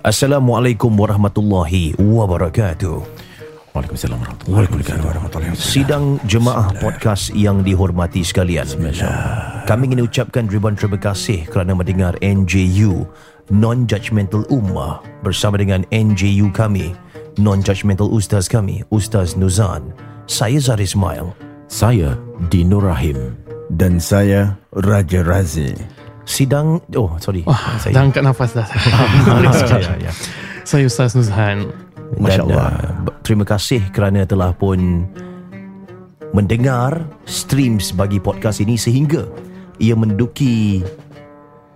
Assalamualaikum warahmatullahi wabarakatuh. Waalaikumsalam warahmatullahi wabarakatuh. Sidang jemaah podcast yang dihormati sekalian. Kami ingin ucapkan ribuan terima kasih kerana mendengar NJU Non-Judgmental Ummah bersama dengan NJU kami, Non-Judgmental Ustaz kami, Ustaz Nuzan. Saya Zahir Ismail. Saya Dino Rahim. Dan saya Raja Razi. Sidang, oh sorry. Wah, saya, dah angkat nafas dah. ya, ya. Saya Ustaz Nuzhan. Masya Dan, Allah. uh, terima kasih kerana telah pun mendengar streams bagi podcast ini sehingga ia menduki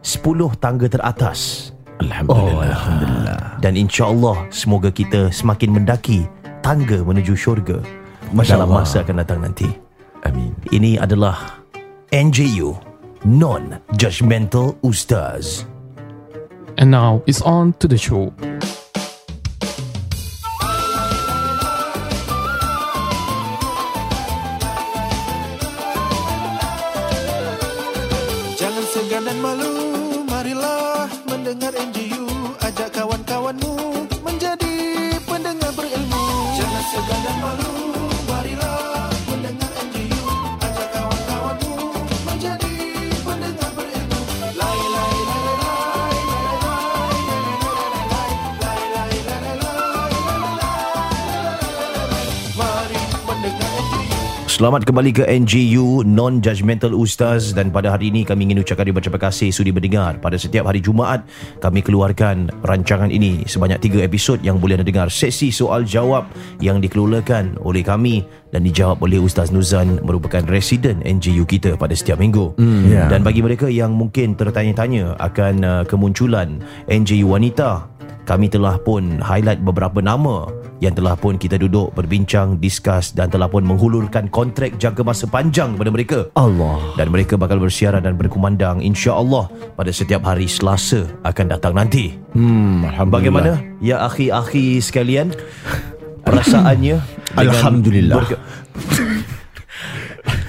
10 tangga teratas Alhamdulillah. Alhamdulillah. dan insya-Allah semoga kita semakin mendaki tangga menuju syurga Masya dalam Allah. masa akan datang nanti. Amin. Ini adalah NJU Non Judgmental Ustaz. And now it's on to the show. Selamat kembali ke NGU Non-Judgmental Ustaz dan pada hari ini kami ingin ucapkan ribuan terima kasih sudi mendengar. Pada setiap hari Jumaat kami keluarkan rancangan ini sebanyak 3 episod yang boleh anda dengar sesi soal jawab yang dikelolakan oleh kami dan dijawab oleh Ustaz Nuzan merupakan residen NGU kita pada setiap minggu. ya. Dan bagi mereka yang mungkin tertanya-tanya akan uh, kemunculan NGU wanita kami telah pun highlight beberapa nama yang telah pun kita duduk berbincang, discuss dan telah pun menghulurkan kontrak jangka masa panjang kepada mereka. Allah. Dan mereka bakal bersiaran dan berkumandang insya-Allah pada setiap hari Selasa akan datang nanti. Hmm, Alhamdulillah. Bagaimana ya akhi-akhi sekalian? Perasaannya Alhamdulillah. berke-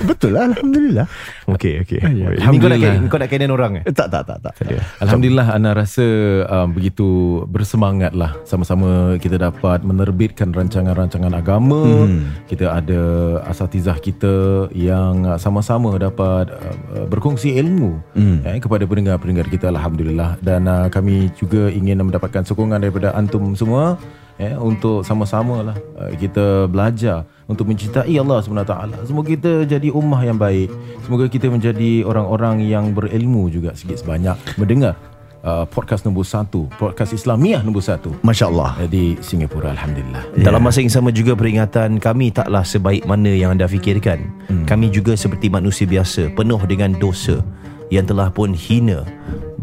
Betul lah Alhamdulillah. Okey okey. Ya, Ini kau nak Alhamdulillah. kau nak kenen orang eh? Eh, tak tak tak tak. Alhamdulillah Ana rasa um, begitu bersemangat lah sama-sama kita dapat menerbitkan rancangan-rancangan agama. Hmm. Kita ada asatizah kita yang sama-sama dapat uh, berkongsi ilmu hmm. eh, kepada pendengar-pendengar kita Alhamdulillah. Dan uh, kami juga ingin mendapatkan sokongan daripada antum semua eh, untuk sama-sama lah uh, kita belajar untuk mencintai Allah SWT. Semoga kita jadi ummah yang baik. Semoga kita menjadi orang-orang yang berilmu juga sikit sebanyak mendengar uh, podcast nombor satu, podcast Islamiah nombor satu Masya Allah. uh, di Singapura. Alhamdulillah. Yeah. Dalam masa yang sama juga peringatan kami taklah sebaik mana yang anda fikirkan. Hmm. Kami juga seperti manusia biasa penuh dengan dosa yang telah pun hina,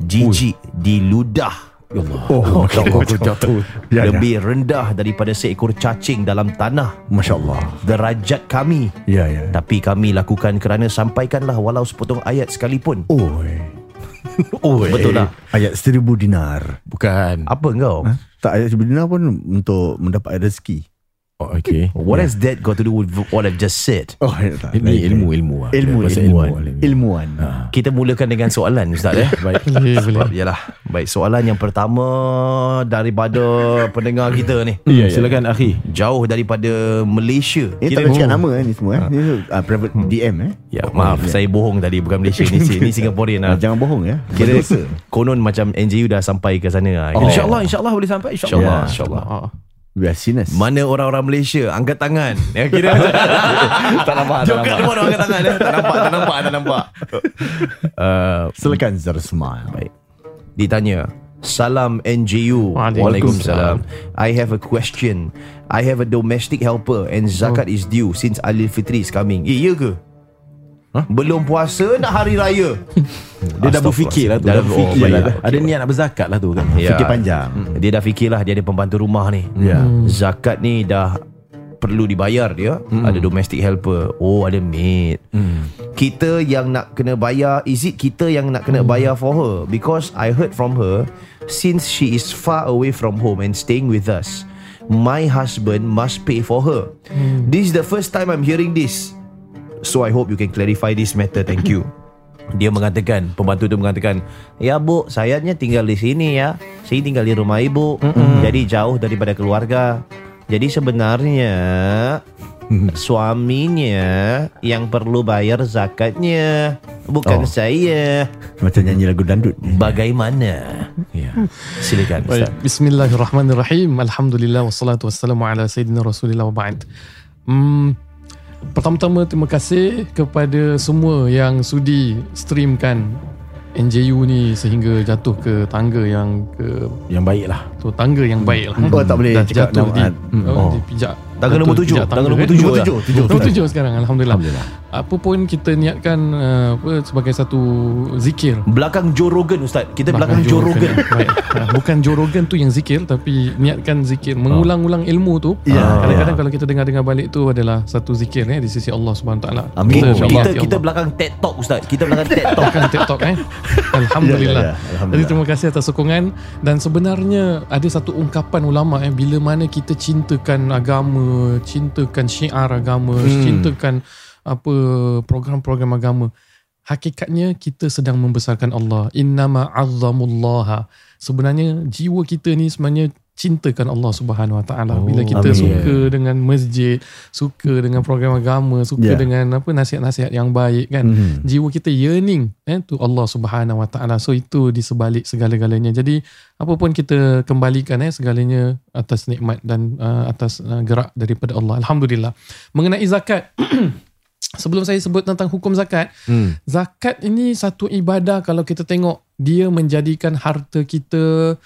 jijik, diludah. Ya Allah. Oh, Masya Allah. jatuh. Ya, ya. lebih rendah daripada seekor cacing dalam tanah. Masya Allah. Derajat kami. Ya ya. Tapi kami lakukan kerana sampaikanlah walau sepotong ayat sekalipun. Oh. Oh, betul lah. Ayat seribu dinar. Bukan. Apa engkau? Ha? Tak ayat seribu dinar pun untuk mendapat rezeki. Oh, okay. What has that got to do with what I've just said? Oh, ya, tak. Ini Lain, ilmu, ilmu. lah. Ilmu, Bahasa ilmuan. ilmu. Ilmuan. Kita mulakan dengan soalan Ustaz eh. Baik. Boleh, boleh. Sebab yalah Baik soalan yang pertama Daripada pendengar kita ni Ya, silakan akhi. Jauh daripada Malaysia Ini tak boleh cakap nama eh, ni semua eh. Ni uh, private DM eh. Ya maaf Saya bohong tadi Bukan Malaysia Ni, ni Singaporean Ah, lah jangan bohong ya. Kira Berdosa. konon macam NGU dah sampai ke sana. Oh. InsyaAllah, insyaAllah boleh sampai. InsyaAllah Ya. InsyaAllah Ah. We are sinners. Mana orang-orang Malaysia Angkat tangan ya, Kira Tak nampak Tak nampak Jokat angkat tangan eh. Tak nampak Tak nampak Tak nampak uh, Silakan Zar Smile. Baik Ditanya Salam NGU Waalaikumsalam. I have a question I have a domestic helper And zakat is due Since Alil Fitri is coming Eh iya ke? Huh? Belum puasa nak hari raya Dia dah berfikir lah tu. Dah Dah berfikir oh, lah. baik. Ada niat nak berzakat lah tu kan. Ya. Fikir panjang. Dia dah fikirlah Dia ada pembantu rumah ni Ya. Zakat ni dah Perlu dibayar dia Ada domestic helper Oh ada maid Kita yang nak kena bayar Is it kita yang nak kena bayar for her Because I heard from her Since she is far away from home And staying with us My husband must pay for her This is the first time I'm hearing this So I hope you can clarify this matter Thank you Dia mengatakan Pembantu tu mengatakan Ya bu Sayanya tinggal di sini ya Saya tinggal di rumah ibu Jadi jauh daripada keluarga Jadi sebenarnya Suaminya Yang perlu bayar zakatnya Bukan Oh. saya Macam nyanyi lagu dandut Bagaimana? Ya. Silakan Ustaz Bismillahirrahmanirrahim. Alhamdulillah wassalatu wassalamu ala sayyidina Rasulillah wa ba'd. Hmm, pertama-tama terima kasih kepada semua yang sudi streamkan NJU ni sehingga jatuh ke tangga yang ke Yang baik lah. tu tangga yang baik lah. Oh tak boleh Dah cakap jatuh nama di, oh. Oh. di pijak Tangga nombor tujuh. Tangga nombor tujuh. Tujuh Tujuh Nombor tujuh sekarang Alhamdulillah. Alhamdulillah Apa pun kita niatkan uh, apa sebagai satu zikir. Belakang Joe Rogan Ustaz. Kita belakang Joe Rogan. Bukan Joe Rogan tu yang zikir Tapi niatkan zikir. Mengulang-ulang ilmu tu. Ya, Kadang-kadang kalau kita dengar-dengar balik tu Adalah satu zikir eh, Di sisi Allah SWT Amin. Kita, kita, kita belakang TED Talk Ustaz. Kita belakang TED Talk. Bukan TikTok eh. Alhamdulillah. Ya, ya, ya. Alhamdulillah. Jadi terima kasih atas sokongan. Dan sebenarnya Ada satu ungkapan ulama eh, Bila mana kita cintakan agama Cintakan syiar agama hmm. Cintakan apa program-program agama Hakikatnya kita sedang membesarkan Allah Innama azzamullaha Sebenarnya jiwa kita ni sebenarnya cintakan Allah Subhanahu Wa Taala. Bila kita amin. suka dengan masjid, suka dengan program agama, suka Ya. dengan apa nasihat-nasihat yang baik kan. Mhm. Jiwa kita yearning eh tu Allah Subhanahu Wa Taala. So itu di sebalik segala-galanya. Jadi apa pun kita kembalikan eh segalanya atas nikmat dan uh, atas uh, gerak daripada Allah. Alhamdulillah. Mengenai zakat Sebelum saya sebut tentang hukum zakat, Hmm. zakat ini satu ibadah kalau kita tengok dia menjadikan harta kita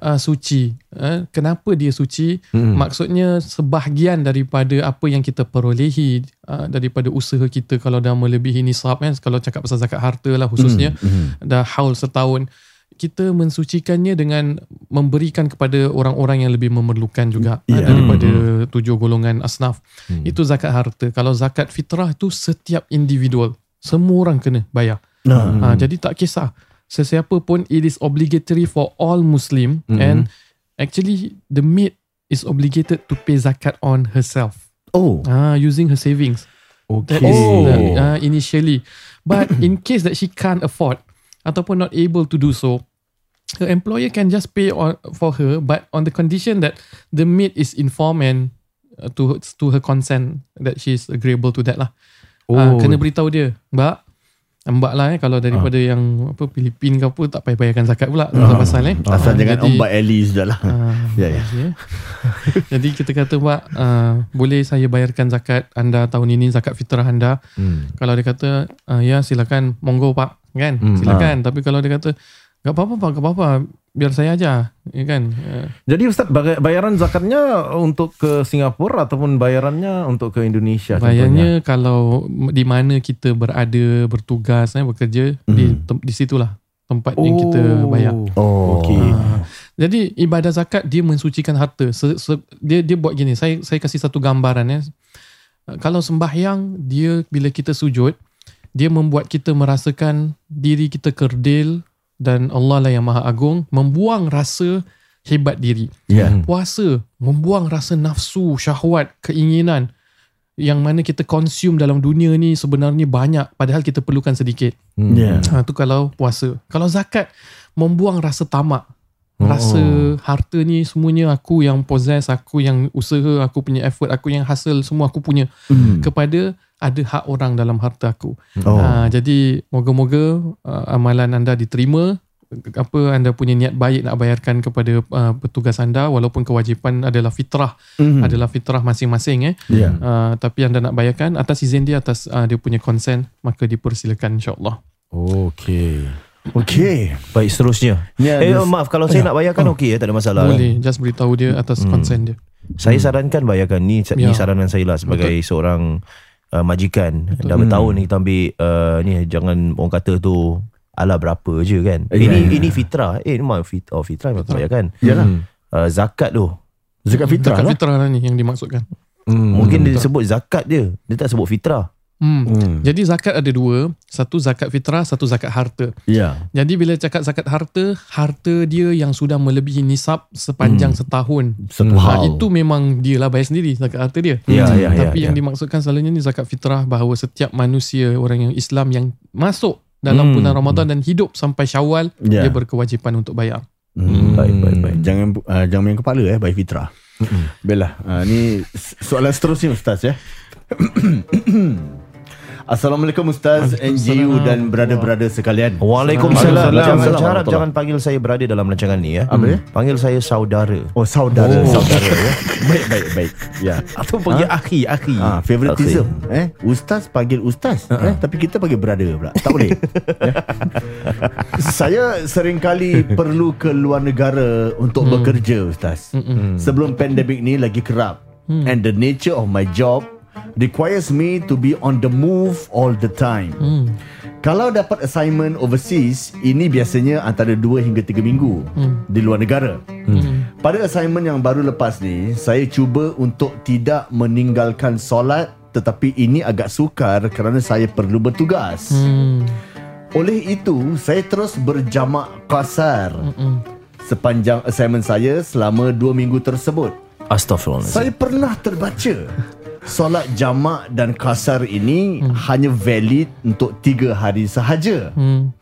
uh, suci. Uh, kenapa dia suci? Hmm. Maksudnya sebahagian daripada apa yang kita perolehi uh, daripada usaha kita kalau dah melebihi nisab kan kalau cakap pasal zakat harta lah khususnya Mhm. dah haul setahun kita mensucikannya dengan memberikan kepada orang-orang yang lebih memerlukan juga yeah. daripada tujuh golongan asnaf. Hmm. Itu zakat harta. Kalau zakat fitrah tu setiap individual. Semua orang kena bayar. Nah. Ha, jadi tak kisah. Sesiapa pun it is obligatory for all Muslim Mhm. and actually the maid is obligated to pay zakat on herself. Oh Ah, using her savings. Okay. That is Oh. the, uh, initially. But in case that she can't afford ataupun not able to do so, her employer can just pay on, for her but on the condition that the maid is informed and uh, to to her consent that she is agreeable to that lah. Oh. Uh, kena beritahu dia, Mbak, Mbak lah eh kalau daripada yang apa Filipin ke apa tak payah bayarkan zakat pula pasal-pasal eh. Asal Ah, jangan jadi- ombak Ellie sudah lah Ah, Ya, ya. ya. Jadi kita kata Mbak uh, Boleh saya bayarkan zakat anda tahun ini Zakat fitrah anda Hmm. Kalau dia kata uh, Ya silakan Monggo pak Kan? Hmm. Silakan. Tapi kalau dia kata Gak apa-apa pak Gak apa-apa. Biar saya aja. Ya kan? Uh, Jadi Ustaz bayaran zakatnya untuk ke Singapura ataupun bayarannya untuk ke Indonesia Bayarnya kalau Di mana kita berada Bertugas eh, Bekerja di, tem- di situlah Tempat yang kita bayar. Oh. Okey. Ah, jadi ibadah zakat dia mensucikan harta. Se, se, dia dia buat gini. Saya saya kasih satu gambaran ya. Kalau sembahyang dia bila kita sujud dia membuat kita merasakan diri kita kerdil dan Allah lah yang maha agung membuang rasa hebat diri. Ya Puasa membuang rasa nafsu, syahwat, keinginan yang mana kita consume dalam dunia ni sebenarnya banyak padahal kita perlukan sedikit. Hmm. Ya Ha, tu kalau puasa. Kalau zakat membuang rasa tamak. Rasa harta ni semuanya aku yang possess, aku yang usaha, aku punya effort, aku yang hasil semua aku punya Hmm. kepada ada hak orang dalam harta aku. Oh. Ha, jadi moga-moga uh, amalan anda diterima. Apa anda punya niat baik nak bayarkan kepada uh, petugas anda walaupun kewajipan adalah fitrah. Mhm. adalah fitrah masing-masing eh. Ya. Uh, tapi anda nak bayarkan atas izin dia atas uh, dia punya consent maka dipersilakan insyaallah. Okey. Okay Baik seterusnya. Ya, Eh maaf Kalau saya nak bayarkan Okey ya Tak ada masalah. Boleh just beritahu dia atas consent dia. Saya sarankan bayarkan. Ni, ni Ya. saranan saya lah Sebagai seorang uh, Majikan. Dah bertahun ni kita ambil uh, Ni jangan Orang kata tu Ala berapa je kan. Ya, Ini ya. ini fitrah. Eh memang fit, oh, fitrah Memang bayarkan Yalah. Hmm. uh, Zakat tu. Zakat fitrah zakat lah. fitrah lah ni yang dimaksudkan. Hmm. Mungkin dia sebut zakat je. Dia tak sebut fitrah Hmm. Hmm. Jadi zakat ada dua, satu zakat fitrah, satu zakat harta. Ya Jadi bila cakap zakat harta, harta dia yang sudah melebihi nisab sepanjang setahun. Satu Ha, hal itu memang dia lah bayar sendiri zakat harta dia. Ya, ya, ya, Tapi ya. yang dimaksudkan selalunya ni zakat fitrah bahawa setiap manusia orang yang Islam yang masuk dalam Hmm. bulan Ramadan dan hidup sampai Syawal Ya. dia berkewajipan untuk bayar. Hmm. Baik, baik, baik. Jangan uh, jangan main kepala eh by Fitra. Baiklah, uh, ni soalan seterusnya Ustaz ya. Assalamualaikum Ustaz NGU dan brother-brother sekalian. Waalaikumsalam. Jangan harap jangan panggil saya berada dalam rancangan ni ya. Apa dia? Panggil saya saudara. Oh saudara, oh. saudara ya. Baik baik baik. Ya. Atau panggil akhi, akhi. Ah, favoritism eh ustaz panggil ustaz uh-huh. eh tapi kita panggil brother pula tak boleh eh? saya sering kali perlu ke luar negara untuk hmm. bekerja ustaz hmm. sebelum pandemik ni lagi kerap hmm. and the nature of my job requires me to be on the move all the time hmm. Kalau dapat assignment overseas, ini biasanya antara 2 hingga 3 minggu hmm. di luar negara. Hmm. Pada assignment yang baru lepas ni, saya cuba untuk tidak meninggalkan solat tetapi ini agak sukar kerana saya perlu bertugas. Hmm. Oleh itu, saya terus berjamak kasar hmm. sepanjang assignment saya selama 2 minggu tersebut. Astaghfirullahaladzim. Saya pernah terbaca solat jamak dan kasar ini hmm. hanya valid untuk 3 hari sahaja. Hmm.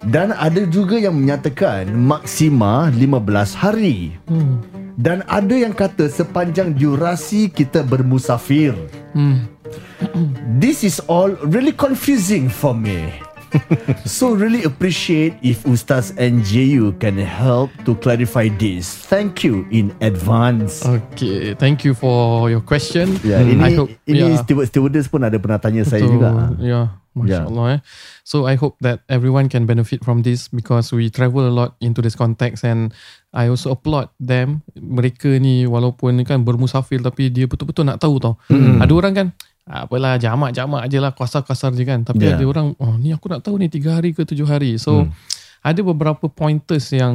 Dan ada juga yang menyatakan maksima 15 hari. Hmm. Dan ada yang kata sepanjang durasi kita bermusafir. Hmm. This is all really confusing for me. so really appreciate if Ustaz and JU can help to clarify this. Thank you in advance. Okay, thank you for your question. Ya, ini I hope, ini yeah, steward stewardess pun ada pernah tanya saya juga. Yeah, Yeah. mashallah. Eh. So I hope that everyone can benefit from this because we travel a lot into this context and I also applaud them. Mereka ni walaupun kan bermusafir tapi dia betul-betul nak tahu tau. Hmm. Ada orang kan apalah jamak-jamak je lah kasar-kasar je kan tapi Yeah. ada orang oh ni aku nak tahu ni 3 hari ke 7 hari so Hmm. ada beberapa pointers yang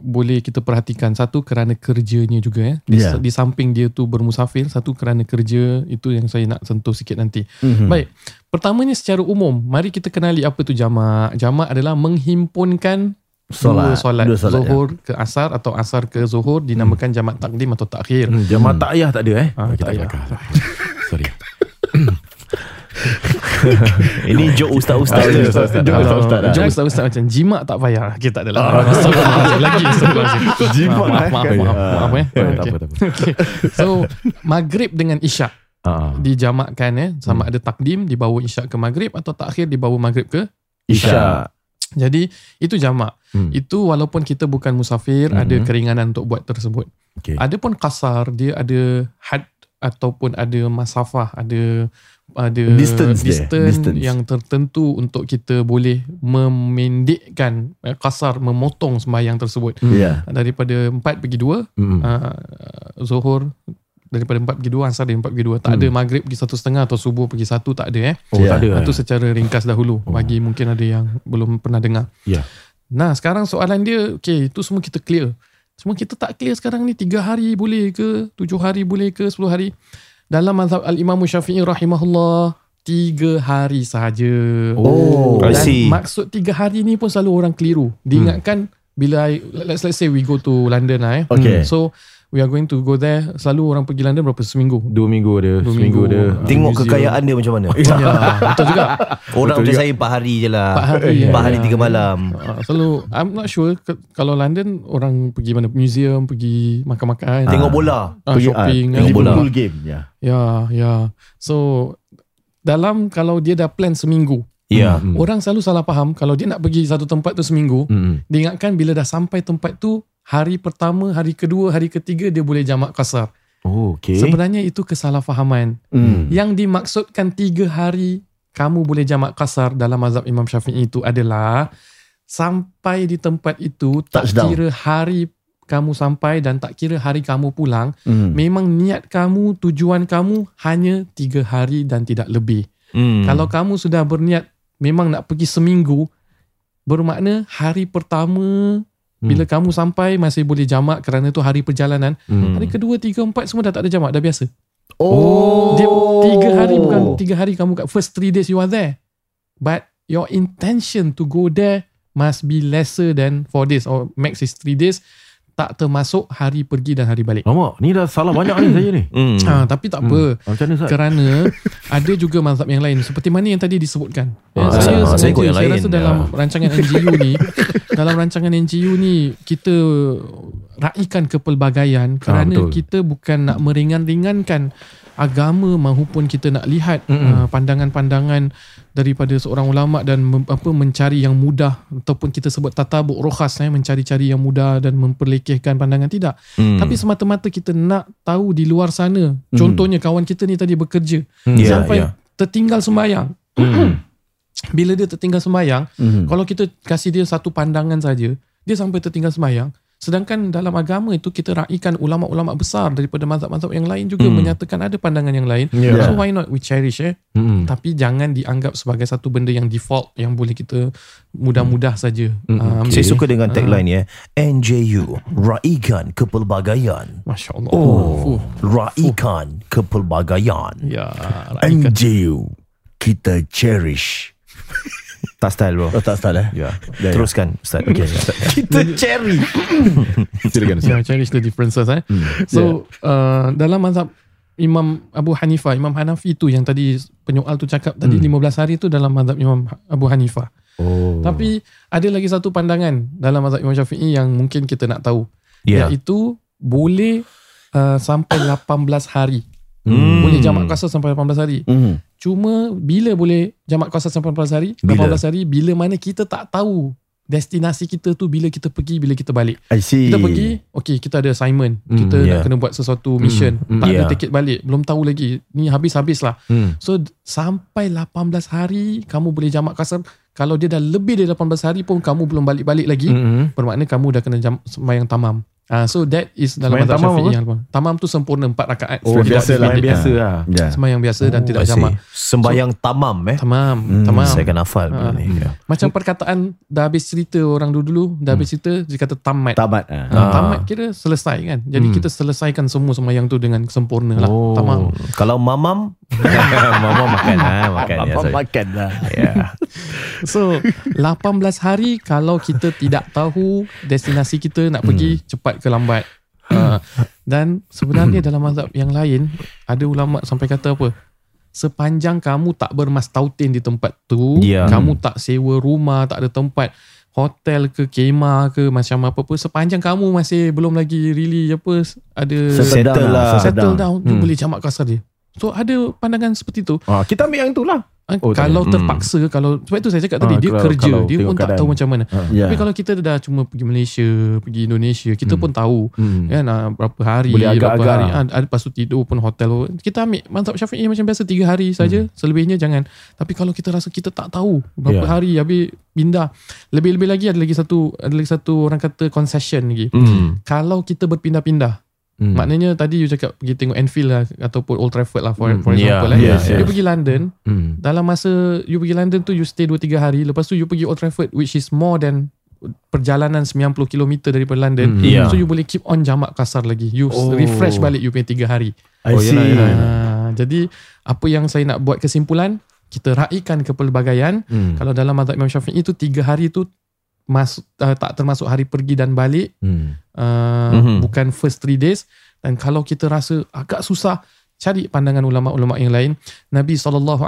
boleh kita perhatikan satu kerana kerjanya juga eh di, Yeah. di samping dia tu bermusafir satu kerana kerja itu yang saya nak sentuh sikit nanti Mhm. baik pertamanya secara umum mari kita kenali apa tu jamak jamak adalah menghimpunkan dua Solat. solat, Dua solat, ya. zuhur ke asar atau asar ke zuhur dinamakan jamak takdim atau takhir Hmm, jamaah tak ayah tak ada eh? Ah, Kita tak. Ini joke ustaz-ustaz. Ah, ustaz, ustaz. Jom ustaz ustaz. Jom ustaz-ustaz macam jimat tak payah. Okay, tak adalah. Astagfirullahaladzim. Lagi astagfirullahaladzim. Jimat, Maaf, maaf, maaf, maaf, maaf, eh. Tak apa, Okay. tak apa, tak apa. Okay. So, maghrib dengan isyak Ah, dijamakkan eh. Sama ada takdim dibawa isyak ke maghrib atau takhir dibawa maghrib ke Isyak. Jadi, itu jamak. Hmm. Itu walaupun kita bukan musafir, Mhm. ada keringanan untuk buat tersebut. Okay. Ada pun kasar, dia ada had ataupun ada masafah, ada ada Distance distance, distance. yang tertentu untuk kita boleh memendekkan eh, kasar memotong sembahyang tersebut Ya. daripada 4 pergi 2 Hmm. uh, zuhur daripada 4 pergi 2 asar dari 4 pergi 2 tak ada maghrib pergi satu setengah atau subuh pergi satu tak ada eh Oh, Ya. tak ada. itu eh? secara ringkas dahulu bagi mungkin ada yang belum pernah dengar Ya. Nah sekarang soalan dia Okay itu semua kita clear Semua kita tak clear sekarang ni 3 hari boleh ke 7 hari boleh ke 10 hari Dalam mazhab Al-Imam Syafi'i rahimahullah 3 hari sahaja Oh, I Dan see. maksud 3 hari ni pun selalu orang keliru Diingatkan Bila I, let's, let's say we go to London lah eh Okay. So we are going to go there Selalu orang pergi London berapa seminggu Dua minggu dia, Dua seminggu minggu. dia. Ah. Tengok Museum. kekayaan dia macam mana. Ya betul juga Orang macam saya 4 hari je lah. Empat hari, 4 ya. hari 3 malam. Uh, selalu I'm not sure ke, kalau London orang pergi mana museum pergi makan-makan Tengok bola. ah, Pergi, shopping ah, kan. bola. Liverpool game. Ya. ya ya so dalam kalau dia dah plan seminggu Ya. Hmm. orang selalu salah faham kalau dia nak pergi satu tempat tu seminggu Hmm. dia ingatkan bila dah sampai tempat tu hari pertama hari kedua hari ketiga dia boleh jamak kasar Oh, okay. sebenarnya itu kesalahfahaman Hmm. yang dimaksudkan tiga hari kamu boleh jamak kasar dalam mazhab Imam Syafi'i itu adalah sampai di tempat itu tak Touchdown. kira hari kamu sampai dan tak kira hari kamu pulang Hmm. memang niat kamu tujuan kamu hanya tiga hari dan tidak lebih Hmm. kalau kamu sudah berniat memang nak pergi seminggu bermakna hari pertama bila kamu sampai masih boleh jamak kerana itu hari perjalanan Hmm. hari kedua tiga empat semua dah tak ada jamak dah biasa Oh. dia tiga hari bukan tiga hari kamu kat first three days you are there. But your intention to go there must be lesser than four days or max is three days. Tak termasuk hari pergi dan hari balik. Lama, ni dah salah banyak ni saya ni. Hmm. Ah, tapi tak apa. Ah, Macam mana? Kerana ada juga mazhab yang lain seperti mana yang tadi disebutkan. Ya, Ah, saya ah, saya yang saya lain. rasa dalam rancangan NGU ni dalam rancangan NGU ni kita raikan kepelbagaian kerana betul. kita bukan nak meringan-ringankan agama maupun kita nak lihat uh, pandangan-pandangan daripada seorang ulama dan mem, apa mencari yang mudah ataupun kita sebut tatabuk rokhas eh mencari-cari yang mudah dan memperlekehkan pandangan. Tidak. Hmm. tapi semata-mata kita nak tahu di luar sana. Contohnya kawan kita ni tadi bekerja. Ya, sampai ya. tertinggal sembahyang bila dia tertinggal sembahyang Mhm. kalau kita kasih dia satu pandangan saja dia sampai tertinggal sembahyang sedangkan dalam agama itu kita raikan ulama-ulama besar daripada mazhab-mazhab yang lain juga menyatakan ada pandangan yang lain Ya. so why not we cherish eh Mm-mm. tapi jangan dianggap sebagai satu benda yang default yang boleh kita mudah-mudah saja Mm-mm. um, Saya suka dengan tagline ya. NJU, raikan kepelbagaian. Masya Allah Oh, Fuh. raikan kepelbagaian. ya raikan. NJU Kita cherish Tak style bro. Oh tak start eh Ya. Ya, ya. Teruskan Ustaz. Okay. Kita cherry Silakan Ustaz. yeah, cherish the differences eh. Hmm. So uh, dalam mazhab Imam Abu Hanifah, Imam Hanafi tu yang tadi penyoal tu cakap tadi 15 hari tu dalam mazhab Imam Abu Hanifah. Oh. Tapi ada lagi satu pandangan dalam mazhab Imam Syafi'i yang mungkin kita nak tahu. Ya. Iaitu boleh uh, sampai 18 hari. Hmm. Boleh jamak kasar sampai 18 hari. Mhm. Cuma bila boleh jamak kuasa sampai 18 hari? Bila? 18 hari bila mana kita tak tahu destinasi kita tu bila kita pergi, bila kita balik. I see Kita pergi, okay kita ada assignment. Hmm, kita yeah. nak kena buat sesuatu mission. Hmm, tak ada yeah. tiket balik. Belum tahu lagi. Ni habis-habis lah. Hmm. So sampai 18 hari kamu boleh jamak kasar. Kalau dia dah lebih dari 18 hari pun kamu belum balik-balik lagi. Mm-mm. Bermakna kamu dah kena jam, sembahyang tamam. Ah, so that is dalam Sembahyang mazhab tamam Syafi'i apa? yang tamam tu sempurna 4 rakaat. Oh, Tidak biasa lah. Biasa lah. Ya Sembahyang biasa dan Oh, tidak jamak. Sembayang tamam eh. Tamam, Hmm, tamam. Saya akan hafal benda Ah. ni. Ya. Macam perkataan dah habis cerita orang dulu-dulu, dah habis cerita dia kata tamat. Tamat ah. Ah. Tamat kira selesai kan. Jadi Hmm. kita selesaikan semua sembahyang tu dengan sempurna lah. Oh. Tamam. Kalau mamam, mamam makan ah, makan ya. Apa sorry. makan lah Ya. So 18 hari kalau kita tidak tahu destinasi kita nak pergi cepat ke lambat. Uh, dan sebenarnya dalam mazhab yang lain ada ulama sampai kata apa? Sepanjang kamu tak bermastautin di tempat tu, Ya. kamu tak sewa rumah, tak ada tempat hotel ke kemah ke macam apa pun sepanjang kamu masih belum lagi really apa ada Settle down lah. settle down, Hmm. boleh jamak kasar dia. So ada pandangan seperti tu. Ah, kita ambil yang tu lah. Ah, Oh, tak kalau terpaksa kalau sebab itu saya cakap tadi Ah, dia kalau- kerja kalau dia pun tak keadaan. tahu macam mana. Ya Tapi kalau kita dah cuma pergi Malaysia, pergi Indonesia, kita pun tahu Hmm. kan ah, berapa hari, Boleh berapa agak-agak. hari, ah, ada lepas tu tidur pun hotel. Kita ambil mantap Syafi'i macam biasa 3 hari saja, selebihnya jangan. Tapi kalau kita rasa kita tak tahu berapa Ya. hari habis pindah. Lebih-lebih lagi ada lagi satu ada lagi satu orang kata concession lagi. Hmm. Kalau kita berpindah-pindah, Hmm. maknanya tadi you cakap pergi tengok Anfield lah ataupun Old Trafford lah for, Hmm. for Ya, example. eh. yes, You yes. pergi London, Hmm. dalam masa you pergi London tu you stay 2-3 hari lepas tu you pergi Old Trafford which is more than perjalanan 90 km daripada London Hmm. Ya. so you boleh keep on jamak kasar lagi you Oh. refresh balik you punya 3 hari I Oh, see yelah, yelah. Ah, jadi apa yang saya nak buat kesimpulan kita raikan kepelbagaian Hmm. kalau dalam mazhab Imam Syafi'i itu 3 hari tu masuk uh, tak termasuk hari pergi dan balik Hmm. uh, Mhm. bukan first 3 days dan kalau kita rasa agak susah cari pandangan ulama-ulama yang lain Nabi SAW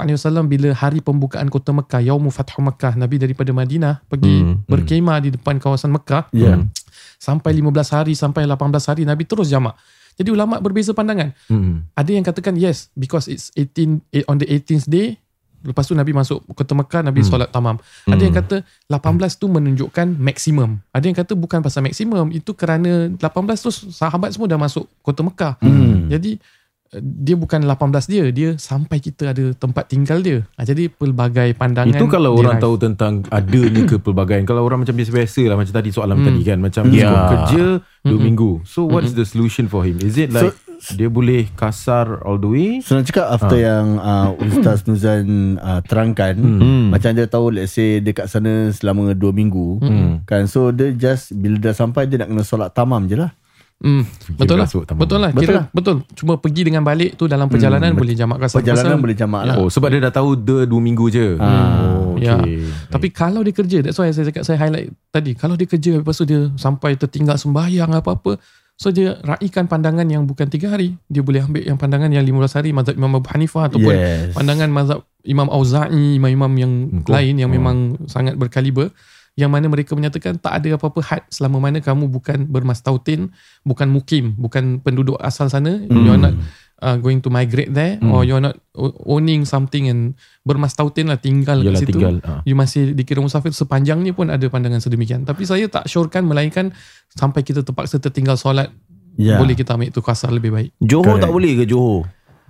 bila hari pembukaan kota Mekah Yaumu Fathu Mekah Nabi daripada Madinah pergi Hmm, hmm. berkemah di depan kawasan Mekah Ya sampai 15 hari sampai 18 hari Nabi terus jamak jadi ulama berbeza pandangan Hmm. ada yang katakan yes because it's 18 eh, on the 18th day lepas tu Nabi masuk kota Mekah Nabi Hmm. solat tamam ada yang kata 18 tu menunjukkan maksimum ada yang kata bukan pasal maksimum itu kerana 18 tu sahabat semua dah masuk kota Mekah Hmm. jadi eh, dia bukan 18 dia dia sampai kita ada tempat tinggal dia ha, jadi pelbagai pandangan Itu kalau orang raih. tahu tentang adanya kepelbagaian. Kalau orang macam biasa-biasa lah macam tadi soalan Hmm. tadi kan. Macam yeah. kerja 2 Mm-mm. minggu. So what is the solution for him? Is it like dia boleh kasar all the way? So nak cakap after yang uh, Ustaz Nuzan uh, terangkan Hmm. Macam dia tahu let's say dekat sana selama 2 minggu Hmm. Kan so dia just bila dah sampai dia nak kena solat tamam je lah Hmm, betul lah. masuk tamam. Betul lah. Betul Kira lah. betul. Cuma pergi dengan balik tu dalam perjalanan Hmm, boleh jamak kasar. Perjalanan Pasal- boleh jamak lah Oh sebab dia dah tahu dia 2 minggu je. Ah. Oh, Ya. okay. Tapi kalau dia kerja, that's why saya cakap saya highlight tadi. Kalau dia kerja lepas tu dia sampai tertinggal sembahyang apa-apa, so dia raikan pandangan yang bukan tiga hari. Dia boleh ambil yang pandangan yang 15 hari mazhab Imam Abu Hanifah ataupun Yes pandangan mazhab Imam Auza'i, imam-imam yang Hmm, cool. lain yang Oh. memang sangat berkaliber. yang mana mereka menyatakan tak ada apa-apa had selama mana kamu bukan bermastautin, bukan mukim, bukan penduduk asal sana, you're not uh, going to migrate there or you're not owning something and bermastautin lah tinggal Yalah, kat situ. tinggal, ah. You masih dikira musafir sepanjangnya pun ada pandangan sedemikian. Tapi saya tak syorkan melainkan sampai kita terpaksa tertinggal solat Ya. boleh kita ambil itu kasar lebih baik. Johor Correct. tak boleh ke Johor?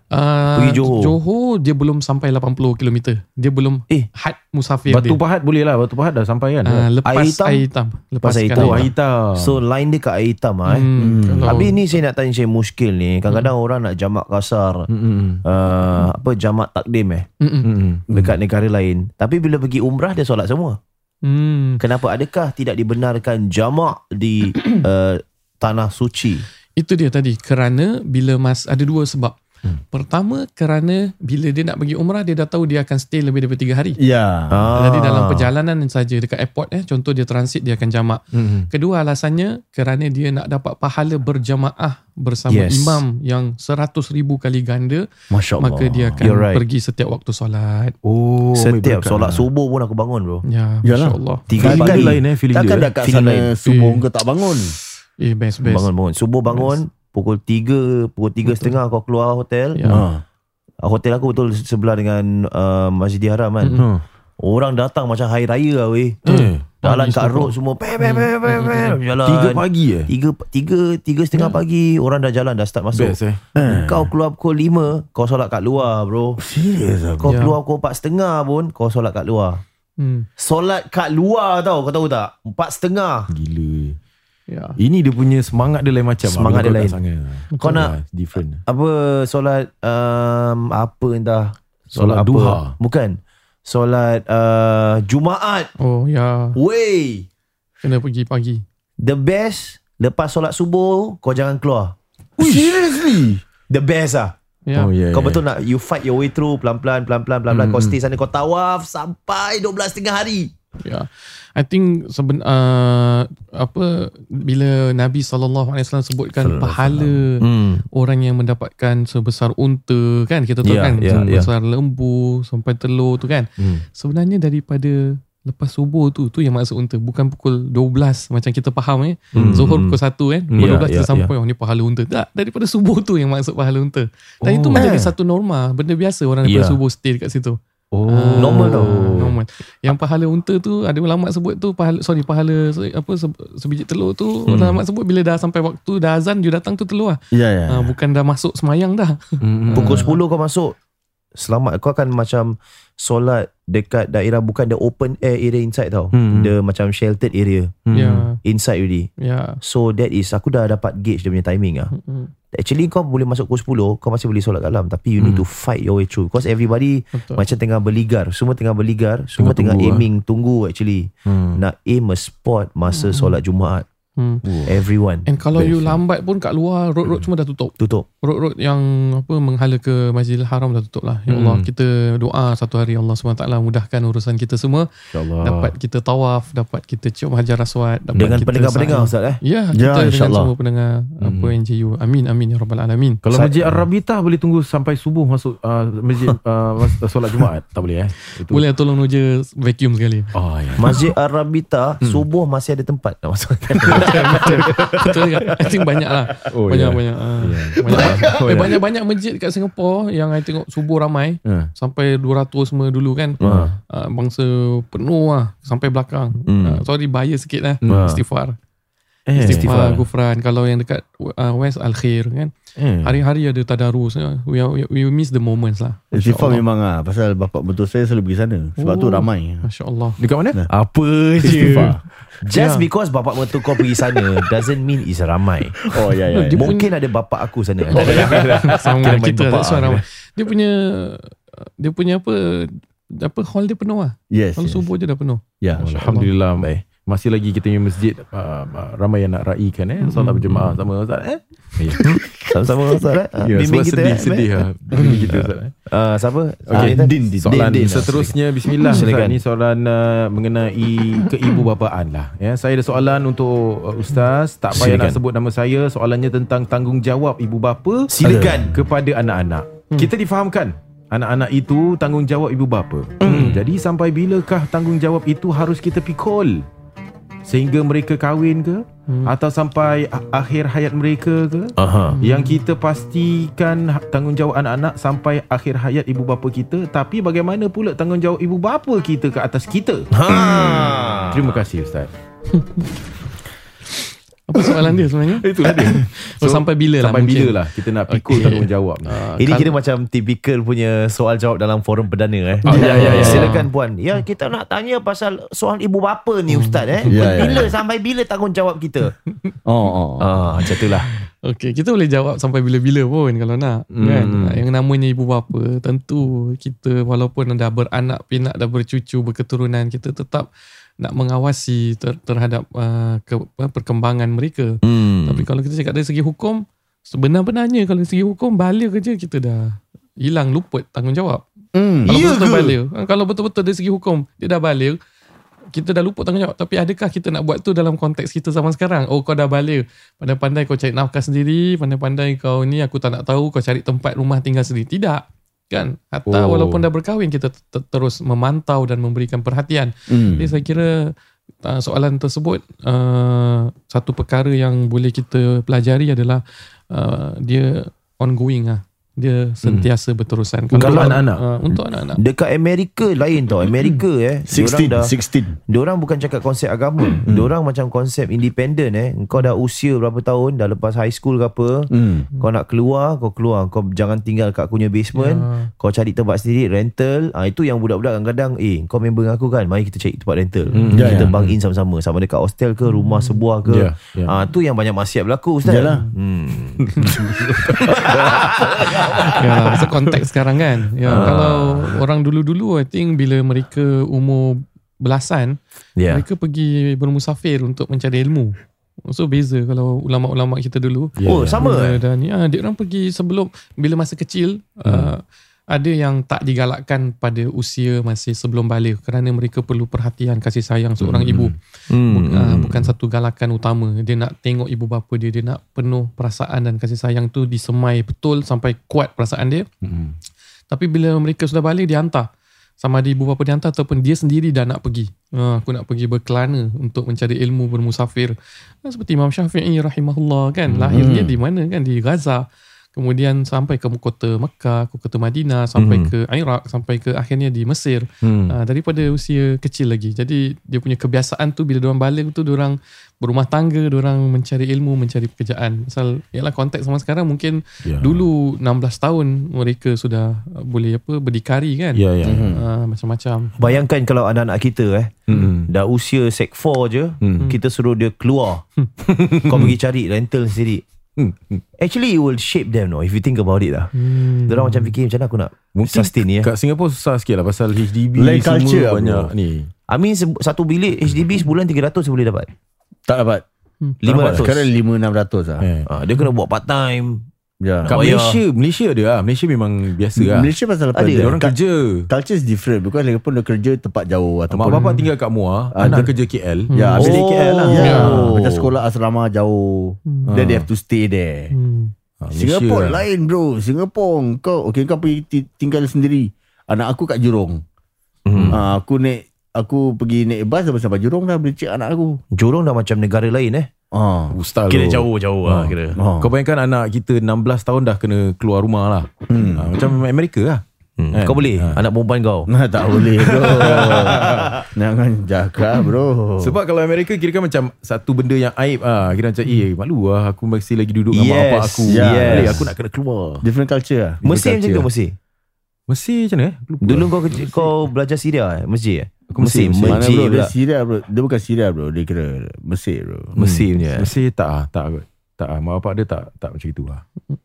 Uh, Pergi Johor. Johor dia belum sampai 80 km. Dia belum Eh, had musafir Batu dia. Pahat boleh lah Batu Pahat dah sampai kan Uh, lepas Air hitam? Air hitam. Lepas Pas air hitam. Oh air hitam So line dia kat air hitam ah, eh. Hmm, kalau- Habis ni saya nak tanya saya muskil ni. Kadang-kadang orang nak jamak kasar. Mm-mm. Uh, apa jamak takdim eh Mm-mm. Mm-mm. dekat negara lain. Tapi bila pergi umrah dia solat semua. Hmm. Kenapa adakah tidak dibenarkan jamak di uh, tanah suci? Itu dia tadi. Kerana bila mas ada dua sebab. Hmm. Pertama kerana bila dia nak pergi umrah dia dah tahu dia akan stay lebih daripada tiga hari. Ya. Ah. Jadi dalam perjalanan saja dekat airport eh contoh dia transit dia akan jamak. Mm-mm. Kedua alasannya kerana dia nak dapat pahala berjamaah bersama Yes. imam yang seratus ribu kali ganda Masya Allah. maka dia akan You're right. pergi setiap waktu solat. Oh Setiap solat lah. subuh pun aku bangun bro. Ya, Yalah. masya-Allah. Tiga pagi. dia lain eh feeling Takkan dia dah kat Feeling sana lain. subuh Eh. kau tak bangun. Eh best best. Bangun-bangun. Subuh bangun. Pukul 3, pukul 3 setengah kau keluar hotel. Ya. Ha. Ah, Hotel aku betul sebelah dengan uh, Masjidil Haram kan. Hmm. Orang datang macam hari raya lah weh. Eh, Jalan Pagi kat semua. road semua. Pe, pe, pe, pe, pe, jalan. Tiga pagi eh Tiga, tiga, tiga setengah pagi orang dah jalan dah start masuk. Best eh Kau keluar pukul 5 Kau solat kat luar bro Serius aku. Kau Ya. keluar pukul 4 setengah pun Kau solat kat luar Hmm. Solat kat luar tau Kau tahu tak 4 setengah Ya. Ini dia punya semangat dia lain macam. Semangat dia lain. Kau nak- Different. Apa solat um, Apa entah? Solat apa? Duha. Bukan. Solat uh, Jumaat. Oh ya, Wey. Kena pergi pagi. The best Lepas solat subuh Kau jangan keluar. Seriously? The best lah Ya. Oh yeah Kau yeah. betul nak You fight your way through Pelan-pelan Pelan-pelan pelan-pelan. Kau stay sana Kau tawaf Sampai 12 setengah hari Ya. I think seben uh, apa bila Nabi sallallahu alaihi wasallam sebutkan pahala hmm. orang yang mendapatkan sebesar unta kan kita tahu Ya, kan ya, sebesar lembu sampai telur tu kan. Hmm. Sebenarnya daripada lepas subuh tu tu yang maksud unta bukan pukul 12 macam kita faham eh. Hmm. Zuhur pukul 1 kan. Pukul Ya, 12 kita ya, sampai oh ni pahala unta. Tak, daripada subuh tu yang maksud pahala unta. Dan itu Oh. menjadi satu norma, benda biasa orang daripada Ya. subuh stay dekat situ. Oh Ah, Normal tau. Normal. Yang pahala unta tu ada ulama sebut tu pahala sorry pahala apa se- sebiji telur tu hmm. ulama sebut bila dah sampai waktu dah azan you datang tu telur lah. Ya, ya. Ah, bukan dah masuk semayang dah. Hmm. Pukul 10 kau masuk Selamat Kau akan macam Solat dekat daerah Bukan the open air area inside tau Hmm. The macam sheltered area Hmm. Ya. Inside already Ya. So that is Aku dah dapat gauge dia punya timing lah Hmm. Actually kau boleh masuk pukul 10 Kau masih boleh solat kat dalam. Tapi you need Hmm. to fight your way through. Because everybody Betul. Macam tengah berligar. Semua tengah berligar Semua Tengah tengah, tunggu, aiming Tunggu actually. Hmm. Nak aim a spot Masa solat Jumaat Hmm. Everyone And kalau Best, you lambat pun kat luar road-road semua dah tutup. Tutup Road-road yang apa menghala ke Masjidil Haram dah tutup lah. Ya Allah, Hmm. kita doa satu hari Allah SWT mudahkan urusan kita semua. InsyaAllah Dapat kita tawaf, dapat kita cium hajar aswad, dapat Dengan kita pendengar-pendengar. Ustaz eh Ya, Ya, kita dengan insyaAllah. semua pendengar apa Hmm. NJU. Amin amin ya rabbal alamin. Kalau Masjid Ar-Rabitah boleh tunggu sampai subuh masuk uh, masjid uh, mas- solat Jumaat tak boleh eh? Itu. Boleh tolong Noja vacuum sekali. Oh ya. Masjid Ar-Rabita Subuh masih ada tempat Nak masuk Betul juga. I think banyak lah. Oh, banyak ya. banyak. ah. Ya. banyak. Oh, eh, banyak-banyak masjid kat Singapore yang I tengok subuh ramai Ha. sampai 200 semua dulu kan. Ha. Uh, bangsa penuh lah sampai belakang. Hmm. Uh, sorry bias sikit lah. Hmm. Istighfar. Eh, Istighfar, gufran. Kalau yang dekat uh, West Al-Khair kan. eh. Hari-hari ada tadarus. ya. We, are- we, we miss the moments lah. Istighfar Allah. memang ah pasal bapak betul saya selalu pergi sana. Sebab tu Oh. ramai. Masya Allah. Dekat mana? Nah. Apa je? Just Ya. because bapak mertua kau pergi sana Doesn't mean is ramai Oh ya ya. Dia ya. pun- Mungkin ada bapak aku sana Sama Kira main kita bapak lah. ramai. Dia punya dia punya apa apa hall dia penuh lah. Yes. Kalau yes. subuh je dah penuh. Ya. Allah. Alhamdulillah baik. Masih lagi kita punya masjid uh, uh, ramai yang nak raikan eh solat berjemaah sama Ustaz eh. Ya. Sama-sama Ustaz eh? Ya, Bimbing kita sedih eh, sedih lah bimbing kita Ustaz eh. uh, Siapa? Okey, Ah, Din, Din. Soalan Din, Din. seterusnya Bismillah. Ustaz Ni soalan uh, mengenai keibubapaan lah ya. Saya ada soalan untuk uh, Ustaz Tak payah Silakan. nak sebut nama saya Soalannya tentang tanggungjawab ibu bapa Silakan Kepada anak-anak Kita difahamkan Anak-anak itu tanggungjawab ibu bapa hmm. Jadi sampai bilakah tanggungjawab itu harus kita pikul sehingga mereka kahwin ke hmm. atau sampai akhir hayat mereka ke Aha. yang kita pastikan ha- tanggungjawab anak-anak sampai akhir hayat ibu bapa kita tapi bagaimana pula tanggungjawab ibu bapa kita ke atas kita Ha. terima kasih ustaz Apa soalan dia sebenarnya? itulah dia Oh, sampai bila lah sampai mungkin? bila lah kita nak pikul Okey. tanggungjawab ni Ini Kal- kira macam typical punya soal jawab dalam forum perdana eh. Oh, ya, ya, ya, Silakan puan. Ya kita nak tanya pasal soal ibu bapa ni ustaz eh. Ya, ya, bila sampai bila tanggungjawab kita? Oh, oh. Ah macam itulah. Okey, kita boleh jawab sampai bila-bila pun kalau nak. Hmm. Kan? Yang namanya ibu bapa, tentu kita walaupun dah beranak pinak, dah bercucu, berketurunan, kita tetap nak mengawasi ter, terhadap uh, ke, uh, perkembangan mereka. Hmm. Tapi kalau kita cakap dari segi hukum, sebenar-benarnya kalau dari segi hukum, balik kerja kita dah hilang luput tanggungjawab. Hmm. Kalau Ya betul-betul ke? balik. Kalau betul-betul dari segi hukum, dia dah balik, kita dah luput tanggungjawab. Tapi adakah kita nak buat tu dalam konteks kita zaman sekarang? Oh kau dah balik. Pandai-pandai kau cari nafkah sendiri. Pandai-pandai kau ni aku tak nak tahu. Kau cari tempat rumah tinggal sendiri. Tidak. Kan? Hatta Oh. walaupun dah berkahwin, kita ter- terus memantau dan memberikan perhatian. Hmm. Jadi saya kira uh, soalan tersebut uh, satu perkara yang boleh kita pelajari adalah uh, dia ongoing lah. Dia sentiasa berterusan. Untuk anak-anak? Uh, untuk anak-anak. Dekat Amerika lain tau. Amerika eh. 16, diorang dah 16. Diorang bukan cakap konsep agama. Diorang macam konsep independent eh. Kau dah usia berapa tahun, dah lepas high school ke apa, Hmm. kau nak keluar, kau keluar. Kau jangan tinggal kat aku punya basement. Ya. Kau cari tempat sendiri, rental. Ah Itu yang budak-budak kadang-kadang, eh kau member dengan aku kan, mari kita cari tempat rental. Ya, kita ya. bang in sama-sama. Sama dekat hostel ke, rumah sebuah ke. Ya, ya. Ah Tu yang banyak maksiat berlaku Ustaz. Yalah. Hmm. ya, pasal konteks sekarang kan. Ya, kalau orang dulu-dulu I think bila mereka umur belasan, Ya. mereka pergi bermusafir untuk mencari ilmu. So beza kalau ulama-ulama kita dulu. Ya, Oh, sama eh? Dan ya, dia orang pergi sebelum bila masa kecil uh, ada yang tak digalakkan pada usia masih sebelum balik kerana mereka perlu perhatian kasih sayang seorang ibu. Hmm. Buk- uh, bukan satu galakan utama. Dia nak tengok ibu bapa dia, dia nak penuh perasaan dan kasih sayang tu disemai betul sampai kuat perasaan dia. Hmm. Tapi bila mereka sudah balik dia hantar. Sama ada ibu bapa dia hantar ataupun dia sendiri dah nak pergi. Ha, aku nak pergi berkelana untuk mencari ilmu bermusafir. Ha, seperti Imam Syafi'i rahimahullah kan. Lahirnya di mana kan? Di Gaza. Kemudian sampai ke kota Mekah, ke kota Madinah, sampai ke Iraq, sampai ke akhirnya di Mesir. Hmm. Ha, daripada usia kecil lagi. Jadi dia punya kebiasaan tu bila diorang balik tu diorang berumah tangga, diorang mencari ilmu, mencari pekerjaan. Pasal ialah konteks zaman sekarang mungkin Ya. dulu 16 tahun mereka sudah uh, boleh apa berdikari kan. Ya, ya. Ha, macam-macam. Bayangkan kalau anak-anak kita eh Hmm. Dah usia sek 4 je Hmm. Kita suruh dia keluar Kau pergi cari rental sendiri Hmm. Actually it will shape them no, If you think about it lah Hmm. Diorang macam fikir macam mana aku nak Mungkin sustain ni eh. Kat Singapura susah sikit lah Pasal HDB Lain semua culture lah, banyak bro. ni I mean satu bilik HDB sebulan 300 boleh dapat Tak dapat. 500 Sekarang 5-600 lah. eh. Ah, Dia kena buat part time Ya. Kat Oh. Malaysia Malaysia ada lah Malaysia memang biasa lah Malaysia pasal apa? Ada. Dia Orang kerja Culture is different because lagi pun dia kerja tempat jauh Mak ataupun bapak tinggal kat Muar Ah, Anak kerja KL Ya, Oh. habis dia KL lah. Ya. Ya. Oh. Macam sekolah asrama jauh. Hmm. Then they have to stay there. Hmm. Ah, Singapore lah. lain bro. Singapore kau okay kau pergi ti- tinggal sendiri. Anak aku kat Jurong. hmm. Ah, aku naik aku pergi naik bas sampai sampai Jurong dah beli cek anak aku. Jurong dah macam negara lain eh Ah. Ustaz Kira tu. jauh-jauh lah kira Ah. Kau bayangkan anak kita 16 tahun dah kena keluar rumah lah Hmm. Ah, Macam Amerika lah hmm. Kan? Kau boleh Ah. Anak perempuan kau Nah, tak boleh bro. Jangan jaga bro. Sebab kalau Amerika kira kan macam Satu benda yang aib ah Kira macam Eh malu lah Aku masih lagi duduk dengan mak Yes, bapak aku yes. Balik, Aku nak kena keluar different culture lah. Mesir macam tu. Mesir Mesir macam mana eh lupa. Dulu kau kerja, kau belajar Syria eh? Mesir eh? Aku Mesir, Mesir. Mana Mesir bro? Dia Syria bro. Dia bukan Syria bro. Dia kira Mesir bro. Mesir punya Mesir tak ah, tak kot. Tak ah, mak bapak dia tak tak macam itu lah.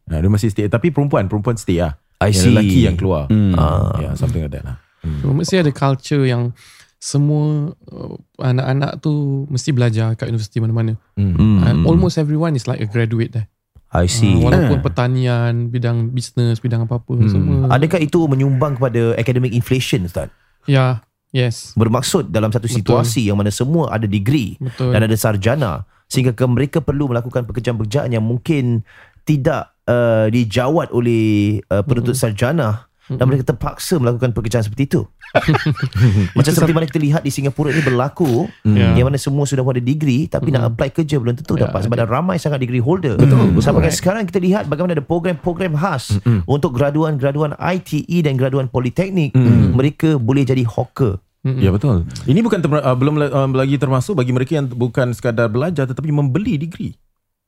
Ha, dia masih stay tapi perempuan perempuan stay lah. I Yang see. lelaki yang keluar. Hmm. Ah. Ya, yeah, something like that lah. Hmm. So, mesti ada culture yang semua uh, anak-anak tu mesti belajar kat universiti mana-mana. Hmm. Hmm. And almost everyone is like a graduate dah. I see Uh, walaupun Ah. pertanian, bidang bisnes, bidang apa-apa Hmm. semua. Adakah itu menyumbang kepada academic inflation Ustaz? Ya, yes. Bermaksud dalam satu Betul. situasi yang mana semua ada degree Betul. dan ada sarjana sehingga ke mereka perlu melakukan pekerjaan-pekerjaan yang mungkin tidak uh, dijawat oleh uh, penuntut sarjana dan mereka terpaksa melakukan pekerjaan seperti itu. Macam seperti mana kita lihat di Singapura ini berlaku Ya. yang mana semua sudah ada degree tapi nak apply kerja belum tentu Ya, dapat sebab ada ramai sangat degree holder. Betul. Sampai sekarang kita lihat bagaimana ada program-program khas untuk graduan-graduan ITE dan graduan politeknik mereka boleh jadi hawker. Ya betul. Ini bukan ter- uh, belum uh, lagi termasuk bagi mereka yang bukan sekadar belajar tetapi membeli degree.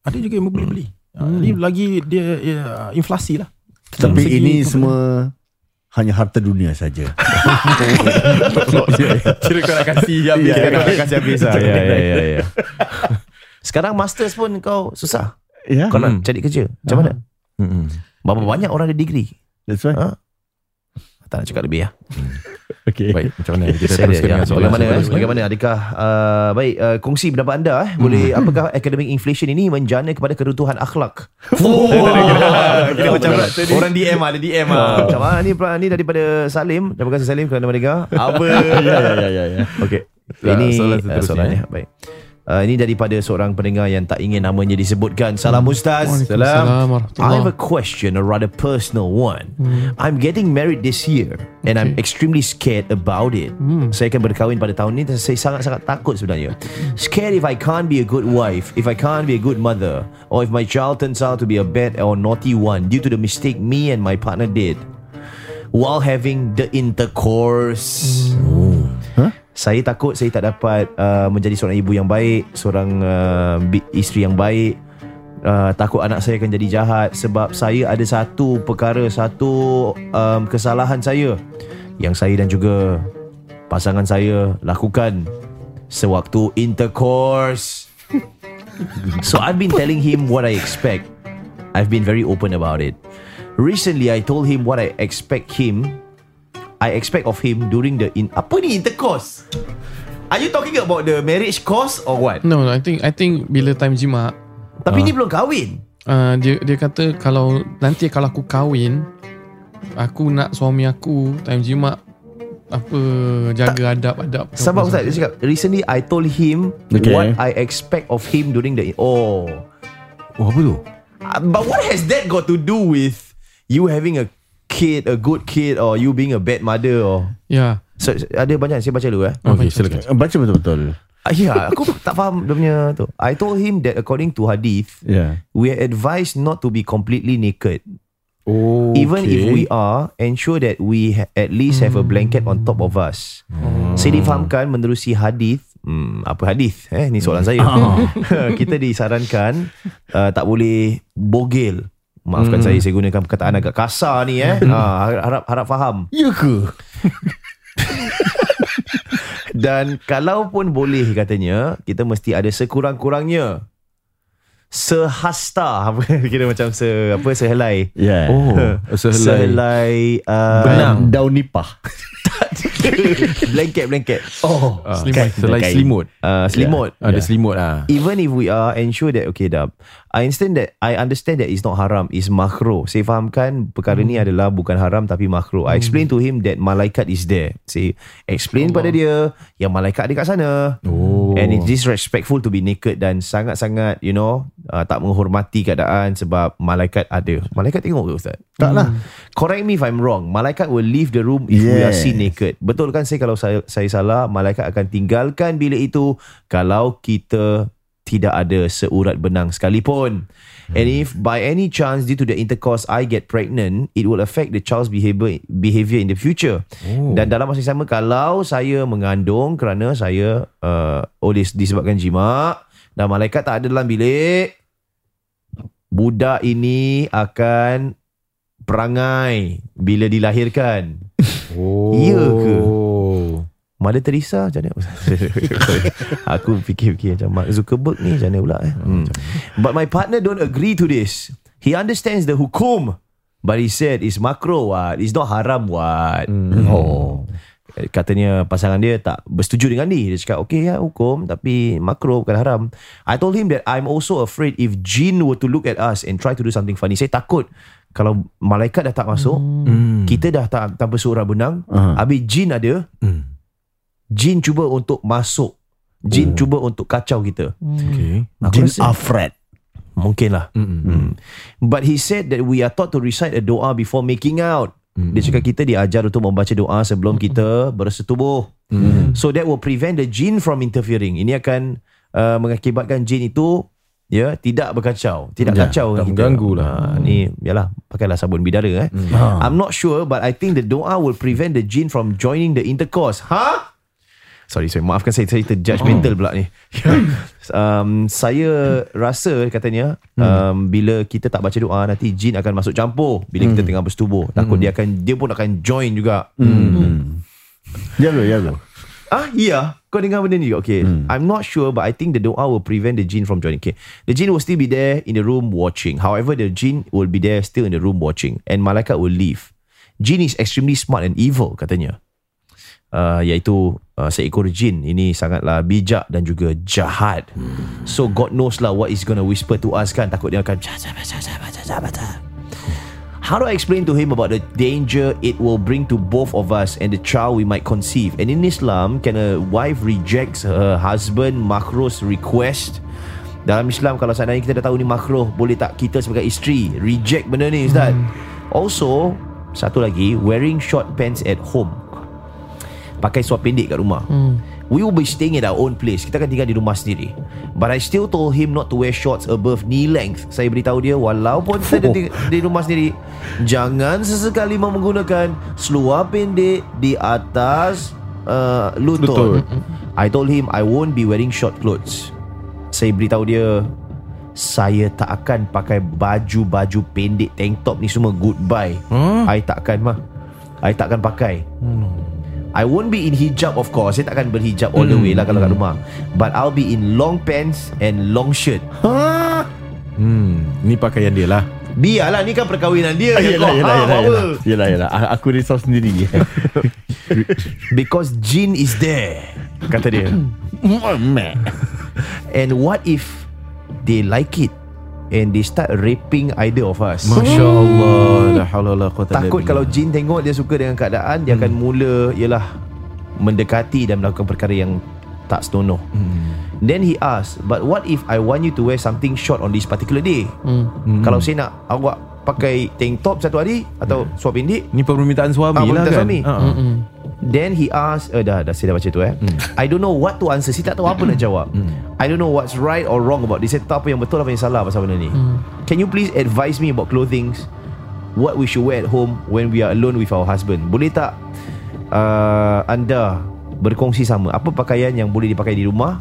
Ada juga yang membeli beli. Uh, ini lagi dia ya, inflasi lah. Tapi Segi ini semua hanya harta dunia saja. Kira kau nak kasih habis. Ya, Kira kau nak Nak kasi habis lah. Ya, ya, ya, ya. Sekarang masters pun kau susah. ya. Kau nak Hmm. cari kerja. Macam mana? Mm-mm. Berapa banyak orang ada degree? That's right. Ha? Tak nak cakap lebih lah. Okay. Baik, macam mana? Kita teruskan ya. dengan soalan Bagaimana, seterusnya. bagaimana adakah uh, baik uh, kongsi pendapat anda eh boleh apakah academic inflation ini menjana kepada keruntuhan akhlak? Oh, macam orang DM ada DM ah. Macam ah ni ni daripada Salim. Terima kasih Salim kerana mendengar. Apa? ya, ya, ya, ya, ya. Okey. Ya, Ini soalan uh, seterusnya, eh. Baik. Uh, ini daripada seorang pendengar yang tak ingin namanya disebutkan. Salam Ustaz. Waalaikumsalam warahmatullahi. I have a question, a rather personal one. I'm getting married this year and I'm extremely scared about it. Saya akan berkahwin pada tahun ini dan saya sangat-sangat takut sebenarnya. Scared if I can't be a good wife, if I can't be a good mother, or if my child turns out to be a bad or naughty one due to the mistake me and my partner did while having the intercourse. Saya takut saya tak dapat uh, menjadi seorang ibu yang baik, seorang uh, isteri yang baik. Uh, takut anak saya akan jadi jahat sebab saya ada satu perkara, satu um, kesalahan saya yang saya dan juga pasangan saya lakukan sewaktu intercourse. so I've been telling him what I expect. I've been very open about it. Recently I told him what I expect him I expect of him during the in apa ni intercourse? Are you talking about the marriage course or what? No, I think I think bila time jima Tapi ni belum kahwin. uh, dia dia kata kalau nanti kalau aku kahwin aku nak suami aku time jima apa jaga adab-adab Sebab Ustaz dia cakap recently I told him Okay. what I expect of him during the oh. Oh apa tu? Uh, But what has that got to do with you having a kid, a good kid or you being a bad mother or Ya so, ada banyak saya baca dulu eh. Okey, silakan. Baca betul-betul. Ah, Ya, aku tak faham dia punya tu. I told him that according to hadith, Ya. we are advised not to be completely naked. Oh, Even if we are, ensure that we ha- at least have a blanket on top of us. Saya difahamkan menerusi hadis. Hmm, apa hadis? Eh, ni soalan saya. Kita disarankan uh, tak boleh bogel. Maafkan saya, saya gunakan perkataan agak kasar ni eh. ha, harap harap faham. Ya ke? Dan kalaupun boleh katanya, kita mesti ada sekurang-kurangnya sehasta apa kira macam se apa sehelai. Ya. Oh, sehelai. Sehelai uh, Benang. Daun nipah. blanket blanket. Oh. Ah, Selimut. Selai Kain. selimut. Uh, selimut. Ada selimut ah. Even if we are ensure that okay dah. I understand that I understand that it's not haram, it's makruh. Saya fahamkan perkara ni adalah bukan haram tapi makruh. I explain to him that malaikat is there. Saya explain pada dia yang malaikat ada kat sana. Oh. And it's disrespectful to be naked dan sangat-sangat you know uh, tak menghormati keadaan sebab malaikat ada. Malaikat tengok ke ustaz? Tak lah. Correct me if I'm wrong. Malaikat will leave the room if we are Yes. seen naked. Betul kan saya kalau saya, saya salah, malaikat akan tinggalkan bilik itu kalau kita tidak ada seurat benang sekalipun. And if by any chance due to the intercourse I get pregnant, it will affect the child's behavior behavior in the future. Oh. Dan dalam masa yang sama kalau saya mengandung kerana saya uh, dis, disebabkan jima dan malaikat tak ada dalam bilik, budak ini akan perangai bila dilahirkan. Oh. Ya ke? Mother Teresa macam mana? Aku fikir-fikir macam Mark Zuckerberg ni macam mana pula eh? Hmm. But my partner don't agree to this. He understands the hukum. But he said it's makro what? It's not haram what? Oh. Katanya pasangan dia tak bersetuju dengan ni. Dia cakap okay ya hukum tapi makro bukan haram. I told him that I'm also afraid if jin were to look at us and try to do something funny. Saya takut kalau malaikat dah tak masuk, Hmm. kita dah tak tanpa suara benang, Aha. habis jin ada, Hmm. jin cuba untuk masuk. Jin Oh. cuba untuk kacau kita. Okay. Aku Jin rasa Afred. mungkin lah. Mm-mm. Hmm. But he said that we are taught to recite a doa before making out. Dia cakap kita diajar untuk membaca doa sebelum kita bersetubuh. So that will prevent the jin from interfering. Ini akan uh, mengakibatkan jin itu ya tidak berkacau, tidak Ya, kacau tak kita. mengganggu lah. Ha, ni yalah pakailah sabun bidara eh. I'm not sure but I think the doa will prevent the jin from joining the intercourse. Ha? Sorry, sorry. Maafkan saya, saya terjudgmental pula ni. um, saya rasa katanya um, bila kita tak baca doa nanti jin akan masuk campur bila kita tengah bersetubuh. Takut dia akan dia pun akan join juga. Ya lo, ya lo. Ah, iya. Kau dengar benda ni? Okay. I'm not sure but I think the doa will prevent the jin from joining. Okay. The jin will still be there in the room watching. However, the jin will be there still in the room watching and malaikat will leave. Jin is extremely smart and evil katanya. Uh, iaitu uh, seekor jin ini sangatlah bijak dan juga jahat. So God knows lah what is gonna whisper to us kan. Takut dia akan How do I explain to him about the danger it will bring to both of us and the child we might conceive? And in Islam, can a wife rejects her husband makruh's request? Dalam Islam kalau seandainya kita dah tahu ni makruh, boleh tak kita sebagai isteri reject benda ni Ustaz? Also, satu lagi, wearing short pants at home. Pakai seluar pendek kat rumah. We will be staying at our own place. Kita akan tinggal di rumah sendiri. But I still told him not to wear shorts above knee length. Saya beritahu dia walaupun saya di, di rumah sendiri, jangan sesekali menggunakan seluar pendek di atas uh, lutut. Lutut. I told him I won't be wearing short clothes. Saya beritahu dia saya tak akan pakai baju-baju pendek tank top ni semua goodbye. Huh? I tak akan mah. I tak akan pakai. I won't be in hijab of course. Saya tak akan berhijab all the way lah kalau kat rumah. But I'll be in long pants and long shirt. Ha? Hmm, ni pakaian dia lah. Biarlah ni kan perkahwinan dia. Yelah, Kau yelah, yelah, apa? yelah. Yelah, yelah. A- Aku risau sendiri. Because jin is there. Kata dia. And what if they like it and they start raping either of us? Masya Allah. La haula wala quwata illa Takut kalau jin tengok dia suka dengan keadaan Dia akan mula Ialah Mendekati dan melakukan perkara yang Tak senonoh. Then he asked But what if I want you to wear something short On this particular day? Kalau saya nak Awak pakai tank top satu hari Atau suap pendek. Ni permintaan suami Ah, lah permintaan kan. suami. Ha. Then he asked uh, dah, dah saya dah baca tu eh. I don't know what to answer. Saya tak tahu apa nak jawab. I don't know what's right or wrong about this. Saya tak tahu apa yang betul Apa yang salah pasal benda ni. Can you please advise me about clothings What we should wear at home When we are alone with our husband? Boleh tak uh, Anda Berkongsi sama? Apa pakaian yang boleh dipakai di rumah?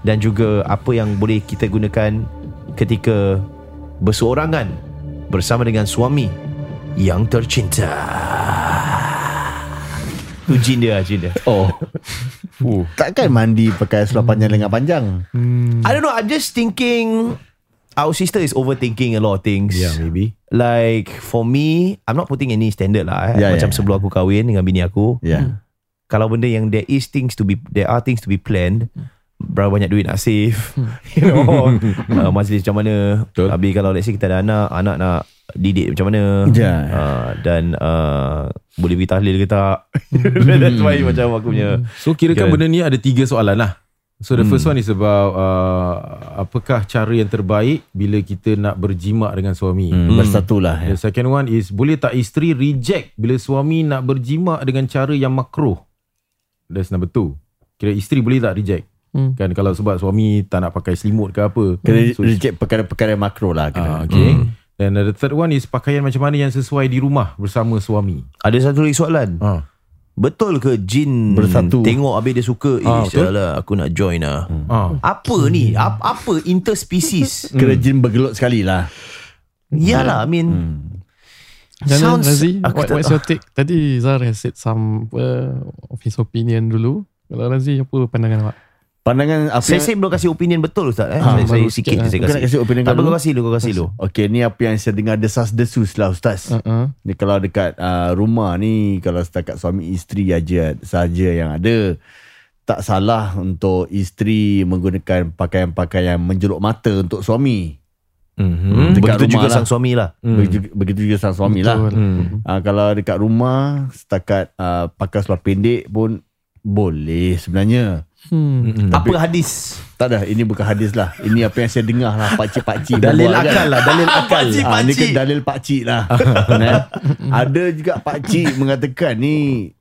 Dan juga Apa yang boleh kita gunakan Ketika Berseorangan Bersama dengan suami Yang tercinta Tu jin dia jin dia Oh. Takkan mandi pakai seluar panjang lengan panjang? I don't know I'm just thinking Our sister is overthinking a lot of things Yeah, maybe. Like for me I'm not putting any standard lah eh. Yeah, Macam yeah. sebelum aku kahwin Dengan bini aku Ya. Kalau benda yang There is things to be There are things to be planned Berapa banyak duit nak save You know uh, Majlis macam mana Betul. Habis kalau let's say kita ada anak Anak nak didik macam mana Ya. uh, Dan uh, Boleh pergi tahlil ke tak That's why macam aku punya So kira kan benda ni ada tiga soalan lah. So the first one is about uh, apakah cara yang terbaik bila kita nak berjimak dengan suami. Hmm. Bersatulah. Ya. The second one is boleh tak isteri reject bila suami nak berjimak dengan cara yang makruh? That's number two. Kira isteri boleh tak reject? Hmm. Kan kalau sebab suami tak nak pakai selimut ke apa. Kena So, reject perkara-perkara makro lah. ah, Kena. okay. Then the third one is pakaian macam mana yang sesuai di rumah bersama suami. Ada satu lagi soalan Ah. Betul ke jin Bersatu. Tengok habis dia suka Ah, Eh betul. salah Aku nak join lah Ah. Apa ni Apa, apa interspecies Kena jin bergelut sekali lah. Yalah I mean Jangan Sounds- Razi aku what, What's your take Tadi Zar has said some uh, Of his opinion dulu Kalau Razi Apa pandangan awak Pandangan apa Saya, yang... saya belum kasih opinion betul Ustaz eh? Ha, saya, saya sikit je lah. saya kasih kasih opinion Tak kau apa dulu? kau kasih dulu Kau kasih dulu Okey, ni apa yang saya dengar desas-desus lah Ustaz. uh-uh. Ni kalau dekat uh, rumah ni kalau setakat suami isteri aja saja yang ada tak salah untuk isteri menggunakan pakaian-pakaian menjuluk mata untuk suami. Mm-hmm. Dekat Begitu juga lah. sang suami lah Begitu, begitu juga sang suami lah. Betul. Hmm. Uh, kalau dekat rumah setakat uh, pakai seluar pendek pun boleh sebenarnya. Hmm. Apa hadis? Tak dah, ini bukan hadis lah. Ini apa yang saya dengar lah pakcik-pakcik. Dalil akal lah, dalil akal. Pakcik, Ah, ni kan pakcik. dalil pakcik lah. Ada juga pakcik mengatakan ni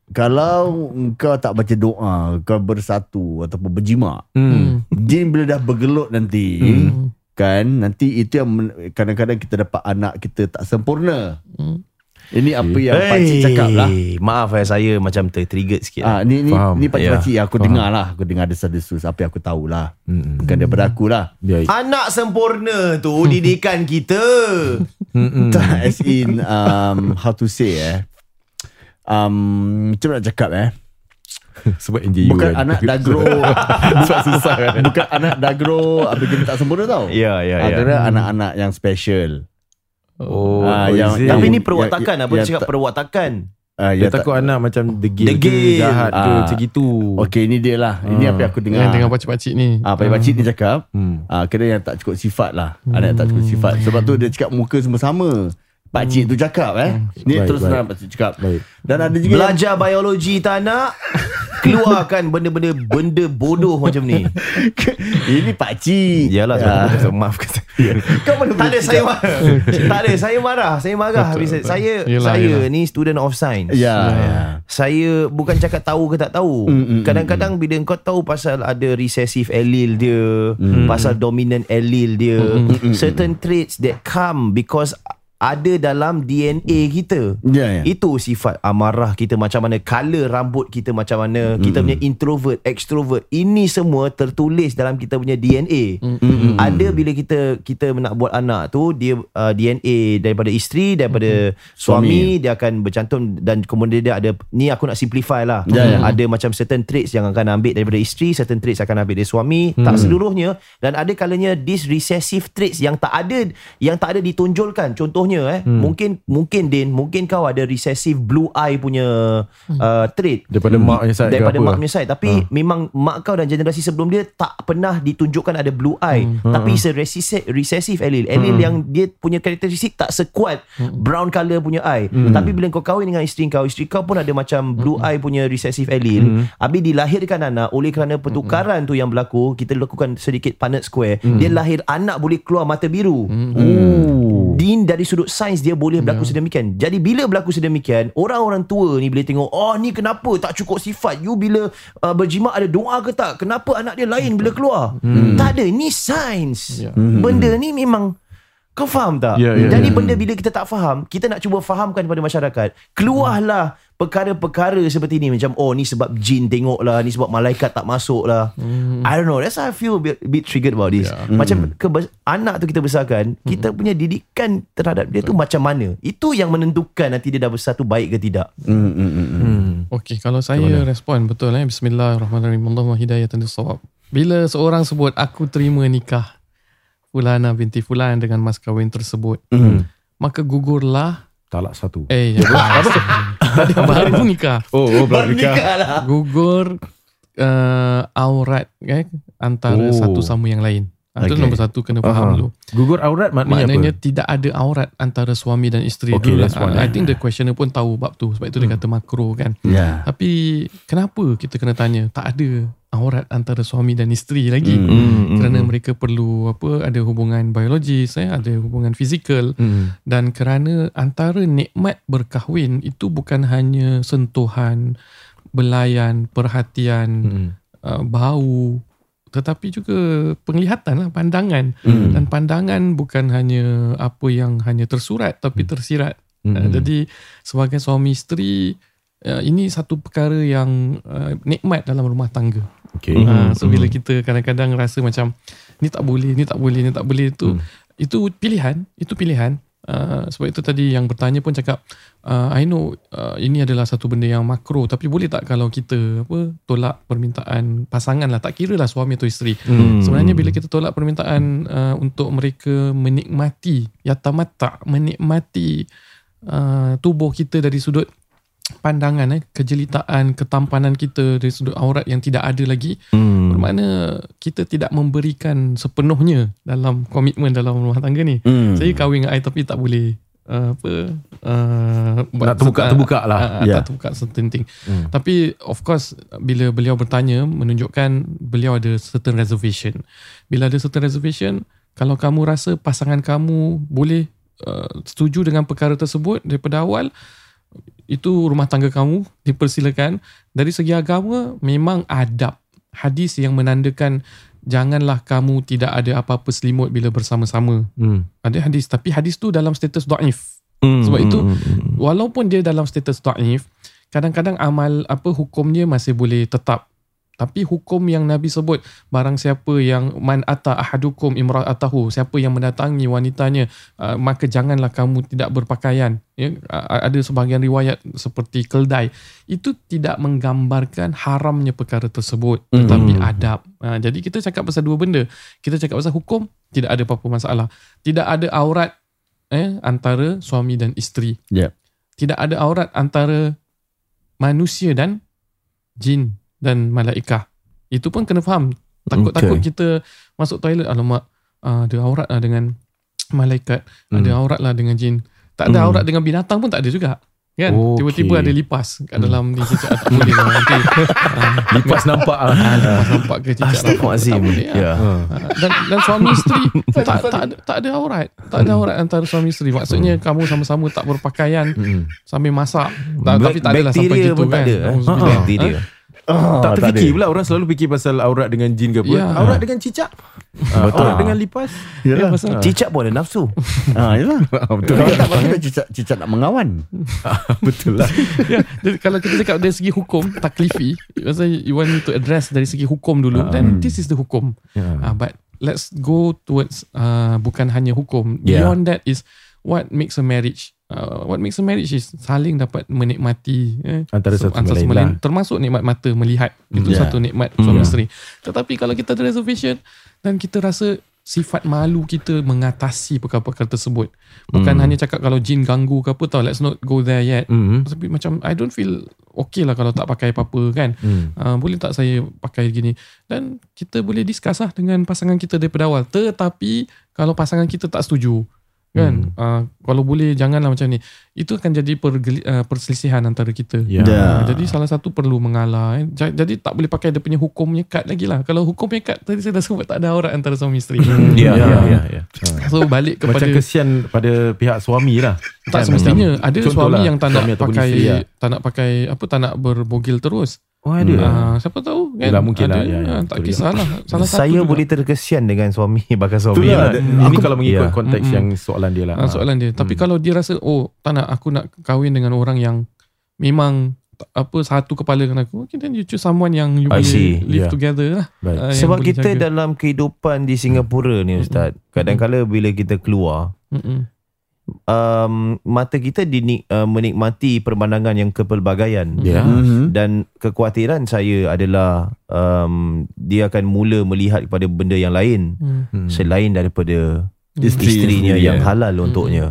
kalau kau tak baca doa, kau bersatu ataupun berjima, Hmm. jin bila dah bergelut nanti, kan nanti itu yang kadang-kadang kita dapat anak kita tak sempurna. Hmm. Ini apa yang pakcik cakap lah. Maaf eh, saya macam tertriggered sikit. Ah, ni ni Faham. ni pakcik-pakcik yang aku Faham. dengar lah. Aku dengar desas-desus apa yang aku tahu lah. Hmm. Bukan daripada aku lah. Ya. Anak sempurna tu didikan kita. Hmm. Tak as in um, How to say eh um, Macam nak cakap eh Sebab NJU Bukan kan. anak dagro Sebab susah kan. Bukan anak dagro Apabila tak sempurna tau Ya, ya, ya. Kira anak-anak yang special Oh, Ah, oh, yang-? Tapi ni yang- perwatakan yang- apa yang dia cakap tak- perwatakan. uh, Dia takut anak macam degil, Degil. ke jahat ke Ah. macam gitu. Okay ini dia lah Ini Ah. apa yang aku dengar Yang dengan pakcik-pakcik ni. Ah, Pakcik-pakcik ni cakap Hmm. ah, Kira yang tak cukup sifat lah Anak yang tak cukup sifat Sebab tu dia cakap muka semua sama Pakcik tu cakap eh Ni Baik, terus baik. terang pakcik cakap Baik. Dan ada juga yang Belajar biologi tak nak Keluarkan benda-benda Benda bodoh macam ni Ini pakcik Yalah Ah. sebab Maaf kata Kau mana Tak ada saya marah Tak ada saya marah Saya marah Habis betul. Saya Yelah, Saya yelah. ni student of science Ya, ya. Saya bukan cakap tahu ke tak tahu. Mm, mm, Kadang-kadang bila kau tahu pasal ada recessive allele dia, Mm. pasal dominant allele dia, certain traits that come because ada dalam DNA kita. Ya, ya. Itu sifat amarah kita macam mana, color rambut kita macam mana, kita punya introvert, extrovert. Ini semua tertulis dalam kita punya DNA. Ada bila kita kita nak buat anak tu dia uh, DNA daripada isteri, daripada suami, dia akan bercantum dan kemudian dia ada ni aku nak simplify lah. Ya, ya. Ada macam certain traits yang akan ambil daripada isteri, certain traits akan ambil dari suami, tak seluruhnya dan ada kalanya this recessive traits yang tak ada yang tak ada ditonjolkan. Contohnya eh. Mungkin mungkin Din, mungkin kau ada recessive blue eye punya uh, trait. Daripada mak punya side daripada mak punya side. Tapi memang mak kau dan generasi sebelum dia tak pernah ditunjukkan ada blue eye. Tapi it's a recessive, recessive allele allele yang dia punya karakteristik tak sekuat brown colour punya eye. Tapi bila kau kahwin dengan isteri kau isteri kau pun ada macam blue eye punya recessive allele habis dilahirkan anak oleh kerana pertukaran tu yang berlaku kita lakukan sedikit Punnett square. Dia lahir anak boleh keluar mata biru. Oh. Din dari sudut sains dia boleh berlaku sedemikian. Jadi bila berlaku sedemikian, orang-orang tua ni boleh tengok, oh ni kenapa tak cukup sifat? You bila uh, berjimat ada doa ke tak? Kenapa anak dia lain bila keluar? Tak ada, ni sains. Ya. Benda ni memang kau faham tak? Ya, ya, Jadi ya. benda bila kita tak faham, kita nak cuba fahamkan kepada masyarakat. Keluarlah perkara-perkara seperti ni macam oh ni sebab jin tengok lah, ni sebab malaikat tak masuk lah. I don't know. That's how I feel a bit, a bit triggered about this. Ya. Macam kebes- anak tu kita besarkan, kita punya didikan terhadap dia tu macam mana? Itu yang menentukan nanti dia dah besar tu baik ke tidak. Hmm, hmm, hmm, hmm. Okey, kalau saya respon betul eh bismillahirrahmanirrahim. Allahumma hidayatan lis-shawab. Bila seorang sebut aku terima nikah Fulana binti Fulan dengan mas kahwin tersebut, Hmm. maka gugurlah Talak satu. eh ya, baru nikah. Oh, oh baru nikah. lah. Gugur uh, aurat eh, antara Oh. satu sama yang lain. Ah, Itu Okay. nombor satu kena faham Aha. dulu. Gugur aurat maknanya, Maknanya apa? tidak ada aurat antara suami dan isteri. Okay, Dulu that's one, I eh. think the questioner pun tahu bab tu. Sebab itu dia kata makro kan. Ya. Tapi kenapa kita kena tanya tak ada aurat antara suami dan isteri lagi? Hmm. Kerana mereka perlu apa ada hubungan biologis, eh, ada hubungan fizikal Hmm. dan kerana antara nikmat berkahwin itu bukan hanya sentuhan, belayan, perhatian, Hmm. uh, bau tetapi juga penglihatan lah pandangan. Hmm. dan pandangan bukan hanya apa yang hanya tersurat tapi tersirat. Hmm. Uh, jadi sebagai suami isteri uh, ini satu perkara yang uh, nikmat dalam rumah tangga. Okay. uh, so bila kita kadang-kadang rasa macam ni tak boleh ni tak boleh ni tak boleh itu itu pilihan itu pilihan Uh, sebab itu tadi yang bertanya pun cakap uh, I know uh, ini adalah satu benda yang makro tapi boleh tak kalau kita apa tolak permintaan pasangan lah tak kira lah suami atau isteri Hmm. sebenarnya bila kita tolak permintaan uh, untuk mereka menikmati yatamata menikmati uh, tubuh kita dari sudut pandangan eh kejelitaan ketampanan kita dari sudut aurat yang tidak ada lagi Hmm. bermakna kita tidak memberikan sepenuhnya dalam komitmen dalam rumah tangga ni Hmm. saya kahwin dengan I tapi tak boleh uh, apa uh, Nak terbuka-terbuka lah. uh, Ya. Tak terbuka certain thing. Hmm. Tapi of course bila beliau bertanya menunjukkan beliau ada certain reservation. Bila ada certain reservation, kalau kamu rasa pasangan kamu boleh uh, setuju dengan perkara tersebut daripada awal, itu rumah tangga kamu dipersilakan. Dari segi agama memang adab hadis yang menandakan janganlah kamu tidak ada apa-apa selimut bila bersama-sama. Hmm. Ada hadis tapi hadis tu dalam status daif. Hmm, Sebab itu hmm, hmm. walaupun dia dalam status daif, kadang-kadang amal apa hukumnya masih boleh tetap. Tapi hukum yang Nabi sebut barang siapa yang man ata ahadukum imra'atahu siapa yang mendatangi wanitanya uh, maka janganlah kamu tidak berpakaian. Ya uh, ada sebahagian riwayat seperti keldai. Itu tidak menggambarkan haramnya perkara tersebut tetapi adab. Uh, jadi kita cakap pasal dua benda. Kita cakap pasal hukum tidak ada apa-apa masalah. Tidak ada aurat eh antara suami dan isteri. Ya. tidak ada aurat antara manusia dan jin dan malaikah. Itu pun kena faham. Takut-takut kita masuk toilet alamak uh, ada aurat lah dengan malaikat, ada aurat lah dengan jin. Tak ada aurat dengan binatang pun tak ada juga. Kan? Okey. Tiba-tiba ada lipas kat dalam ni cicak tak boleh lah nanti. Uh, Lipas nampak lah. lipas nampak ke cicak tak boleh. Ya. Uh, dan dan suami isteri tak tak ada, tak ada aurat. Tak ada aurat antara suami isteri. Maksudnya kamu sama-sama tak berpakaian sambil masak. Tak, tapi tak adalah sampai Bakteria gitu pun tak kan. ada. eh. Auzubillah. Bakteria. Ah, tak terfikir ada. pula orang selalu fikir pasal aurat dengan jin ke apa. Ya. Aurat dengan cicak. Ah, Betul. Aurat dengan lipas. Ya, Yalah. pasal Cicak pun ada nafsu. Ah, yalah. Betul. Kalau tak pasti kan cicak, cicak nak mengawan. Betul lah. ya, jadi kalau kita cakap dari segi hukum taklifi, pasal you want to address dari segi hukum dulu, then this is the hukum. Ya. Uh, but let's go towards uh, bukan hanya hukum. Yeah. Beyond that is what makes a marriage. Uh, what makes a marriage is saling dapat menikmati eh, Antara satu sama lain sama lah. termasuk nikmat mata melihat itu Yeah. satu nikmat suami Yeah. isteri. Tetapi kalau kita ada reservation dan kita rasa sifat malu kita mengatasi perkara-perkara tersebut. Bukan hanya cakap kalau jin ganggu ke apa tau let's not go there yet. Hmm. Tapi macam I don't feel okay lah kalau tak pakai apa-apa kan. Hmm. Uh, boleh tak saya pakai gini? Dan kita boleh discuss lah dengan pasangan kita daripada awal. Tetapi kalau pasangan kita tak setuju kan Hmm. uh, kalau boleh janganlah macam ni itu akan jadi pergeli, uh, perselisihan antara kita Ya. Ya. Uh, jadi salah satu perlu mengalah eh. Ja- jadi tak boleh pakai dia punya hukum nyekat lagi lah kalau hukum nyekat tadi saya dah sebut tak ada aurat antara suami isteri Ya, Ya, ya, ya, ya. so balik kepada Macam kesian pada pihak suami lah. tak Kan, semestinya ada suami lah, yang tak nak pakai isteri lah. tak nak pakai apa tak nak berbogil terus Oh ada. Ah, siapa tahu kan Yelah, mungkin ada, lah, ya, ya, ah, tak kisahlah salah satu Saya juga. boleh terkesian dengan suami bakal suami. Itulah. lah. ada- Ini kalau mengikut Ya. konteks Mm-mm. yang soalan dia lah. Ah, soalan dia. Tapi kalau dia rasa oh tak nak aku nak kahwin dengan orang yang memang apa satu kepala dengan aku, okay, then you choose someone yang you I boleh see. live Yeah. together lah. Ah, yang Sebab kita jaga. dalam kehidupan di Singapura ni Ustaz, kadang-kala bila kita keluar, Mm-mm. Um, mata kita dinik, uh, menikmati pemandangan yang kepelbagaian. Ya. Mhm. Dan kekhawatiran saya adalah um, dia akan mula melihat kepada benda yang lain Hmm. Hmm. selain daripada Isteri isterinya sendiri, yang ya. halal untuknya.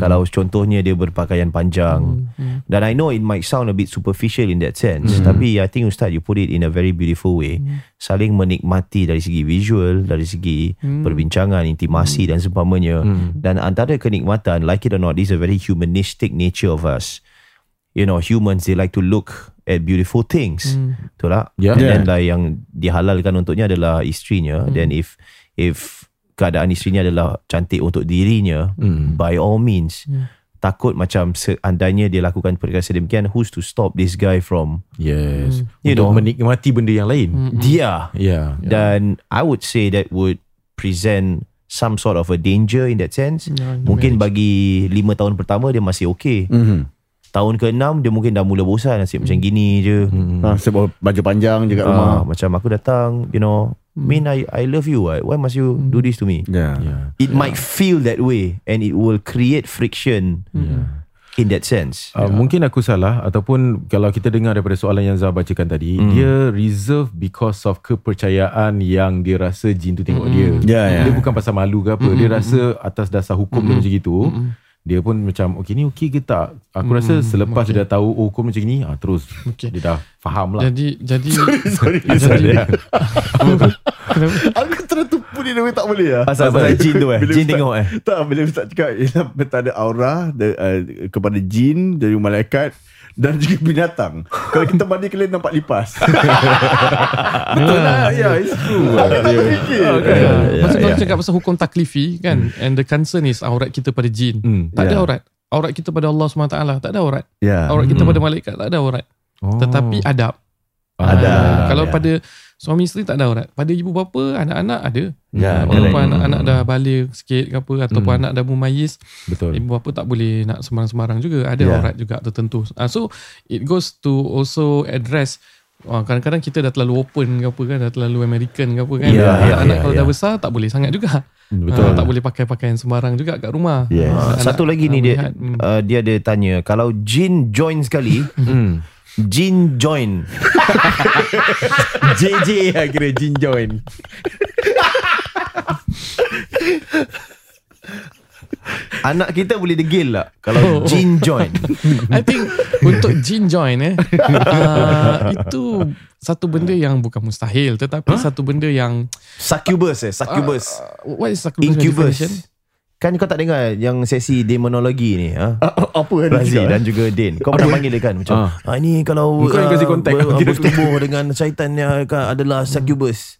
Kalau contohnya dia berpakaian panjang. Hmm. Dan I know it might sound a bit superficial in that sense, tapi I think Ustaz you put it in a very beautiful way. Saling menikmati dari segi visual, dari segi perbincangan, intimasi dan seumpamanya. Dan antara kenikmatan, like it or not, is a very humanistic nature of us. You know, humans they like to look at beautiful things. Hmm. Betul tak? Ya. And Yeah. then lah yang dihalalkan untuknya adalah isterinya. Then if if keadaan isterinya adalah cantik untuk dirinya, Hmm. by all means, takut macam seandainya dia lakukan perkara sedemikian, who's to stop this guy from Yes. You Untuk know. menikmati benda yang lain. Hmm. dia? Ya. Dan I would say that would present some sort of a danger in that sense. Yeah, the Mungkin bagi lima tahun pertama dia masih okay. Mhm. Tahun ke-6 dia mungkin dah mula bosan nasib macam gini je. Ah, sebab baju panjang je kat Ah, rumah. macam aku datang, you know, mean I I love you. What? Why must you do this to me? Ya. Ya. It might feel that way and it will create friction in that sense. Uh, Mungkin aku salah ataupun kalau kita dengar daripada soalan yang Zah bacakan tadi, Hmm. dia reserve because of kepercayaan yang dia rasa jin tu tengok dia. Ya, ya. Dia bukan pasal malu ke apa, dia rasa atas dasar hukum dia macam gitu. Dia pun macam okay ni okey ke tak? Aku rasa selepas dia dah tahu oh hukum macam ni, ah terus Okay. dia dah faham lah. Jadi jadi Sorry. jadi Aku tertupu ni Tapi tak boleh lah Asal pasal jin tu eh Bila Jin tengok eh Tak bila Ustaz cakap Ialah tak ada aura de, uh, Kepada jin Dari malaikat Dan juga binatang Kalau kita mandi kalian nampak lipas Betul lah Ya it's true Tak terfikir Ya, ya, Pasal kalau ya. cakap pasal hukum taklifi kan and the concern is aurat kita pada jin. Hmm, tak ada ya. aurat. Aurat kita pada Allah SWT tak ada aurat. Ya Aurat kita Hmm. pada malaikat tak ada aurat. Oh. Tetapi adab. Ada. Ah, kalau Ya. pada suami isteri tak ada aurat. Pada ibu bapa, anak-anak ada. Ya Ah. Walaupun anak-anak dah balik sikit ke apa ataupun Hmm. anak dah mumayyiz, Betul ibu bapa tak boleh nak sembarang-sembarang juga. Ada Ya. aurat juga tertentu. Ah, so it goes to also address Wah, kadang-kadang kita dah terlalu open ke apa kan, dah terlalu American ke apa kan. Ya, ya, anak ya, kalau ya. dah besar tak boleh sangat juga. Betul Ah, tak boleh pakai pakaian sembarang juga kat rumah. Yes. Ah, Anak- Satu lagi ni ah, dia melihat, hmm. uh, Dia ada tanya Kalau jin join sekali hmm. Jin join. JJ lah kira Jin join. Anak kita boleh degil tak Kalau jin join? I think untuk jin join eh uh, itu satu benda yang bukan mustahil tetapi satu benda yang Succubus eh Succubus. Uh, what is succubus Incubus? Kan kau tak dengar Yang sesi demonologi ni ha? Apa yang Razi dan juga Din. Kau pernah panggil dia kan? Macam Ah. ah. Ni kalau Kau yang kasi kontak ber, kira- Bertubuh dengan syaitan yang kan, adalah succubus.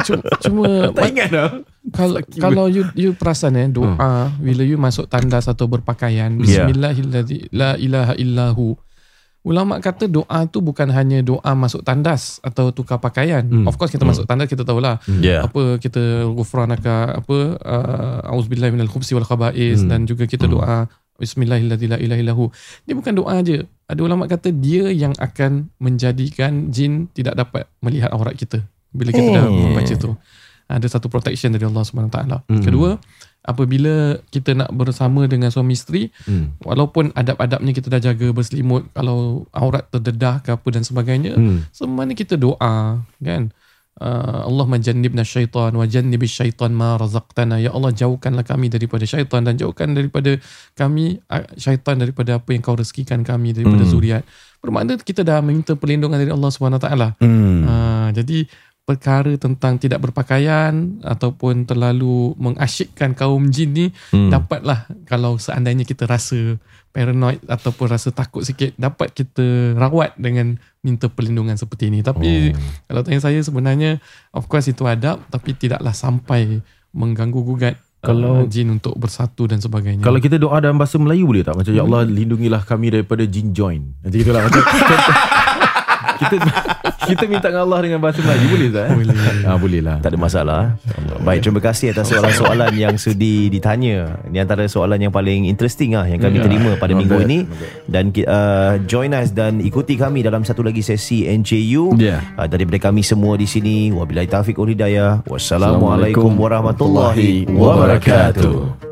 Cuma, cuma Tak ingat dah. kalau kalau you you perasan eh doa bila you masuk tandas atau berpakaian Yeah. bismillahilladzi la ilaha illahu Ulama kata doa tu bukan hanya doa masuk tandas atau tukar pakaian. Hmm. Of course kita masuk tandas kita tahulah. Ya apa kita ghufranaka apa uh, auzubillahi minal khubsi wal khaba'is Hmm. dan juga kita doa la ilaha illahu. Dia bukan doa aje. Ada ulama kata dia yang akan menjadikan jin tidak dapat melihat aurat kita bila kita dah Eh. membaca tu. Ada satu protection dari Allah Subhanahu Taala. Hmm. Kedua, apabila kita nak bersama dengan suami isteri, hmm. walaupun adab-adabnya kita dah jaga berselimut, kalau aurat terdedah ke apa dan sebagainya, Hmm. Semana kita doa kan uh, Allah majannibna syaitan wa jannibis syaitan ma razaqtana ya Allah jauhkanlah kami daripada syaitan dan jauhkan daripada kami syaitan daripada apa yang kau rezekikan kami daripada Hmm. zuriat bermakna kita dah minta perlindungan dari Allah Subhanahu taala Hmm. uh, jadi perkara tentang tidak berpakaian ataupun terlalu mengasyikkan kaum jin ni Hmm. dapatlah kalau seandainya kita rasa paranoid ataupun rasa takut sikit dapat kita rawat dengan minta perlindungan seperti ini tapi Oh. kalau tanya saya sebenarnya of course itu adab tapi tidaklah sampai mengganggu gugat Kalau- uh, jin untuk bersatu dan sebagainya Kalau kita doa dalam bahasa Melayu boleh tak? Macam Ya Allah lindungilah kami daripada jin join Macam itulah Macam kita, kita minta dengan Allah dengan bahasa Melayu Boleh tak? Eh? Boleh. Ah, boleh lah Tak ada masalah Baik terima kasih atas soalan-soalan yang sudi ditanya Ini antara soalan yang paling interesting lah Yang kami Ya. terima pada Not minggu bad, ini. Dan uh, join us dan ikuti kami dalam satu lagi sesi NJU Ya. uh, Daripada kami semua di sini Wabillahi taufiq wal hidayah Wassalamualaikum warahmatullahi wabarakatuh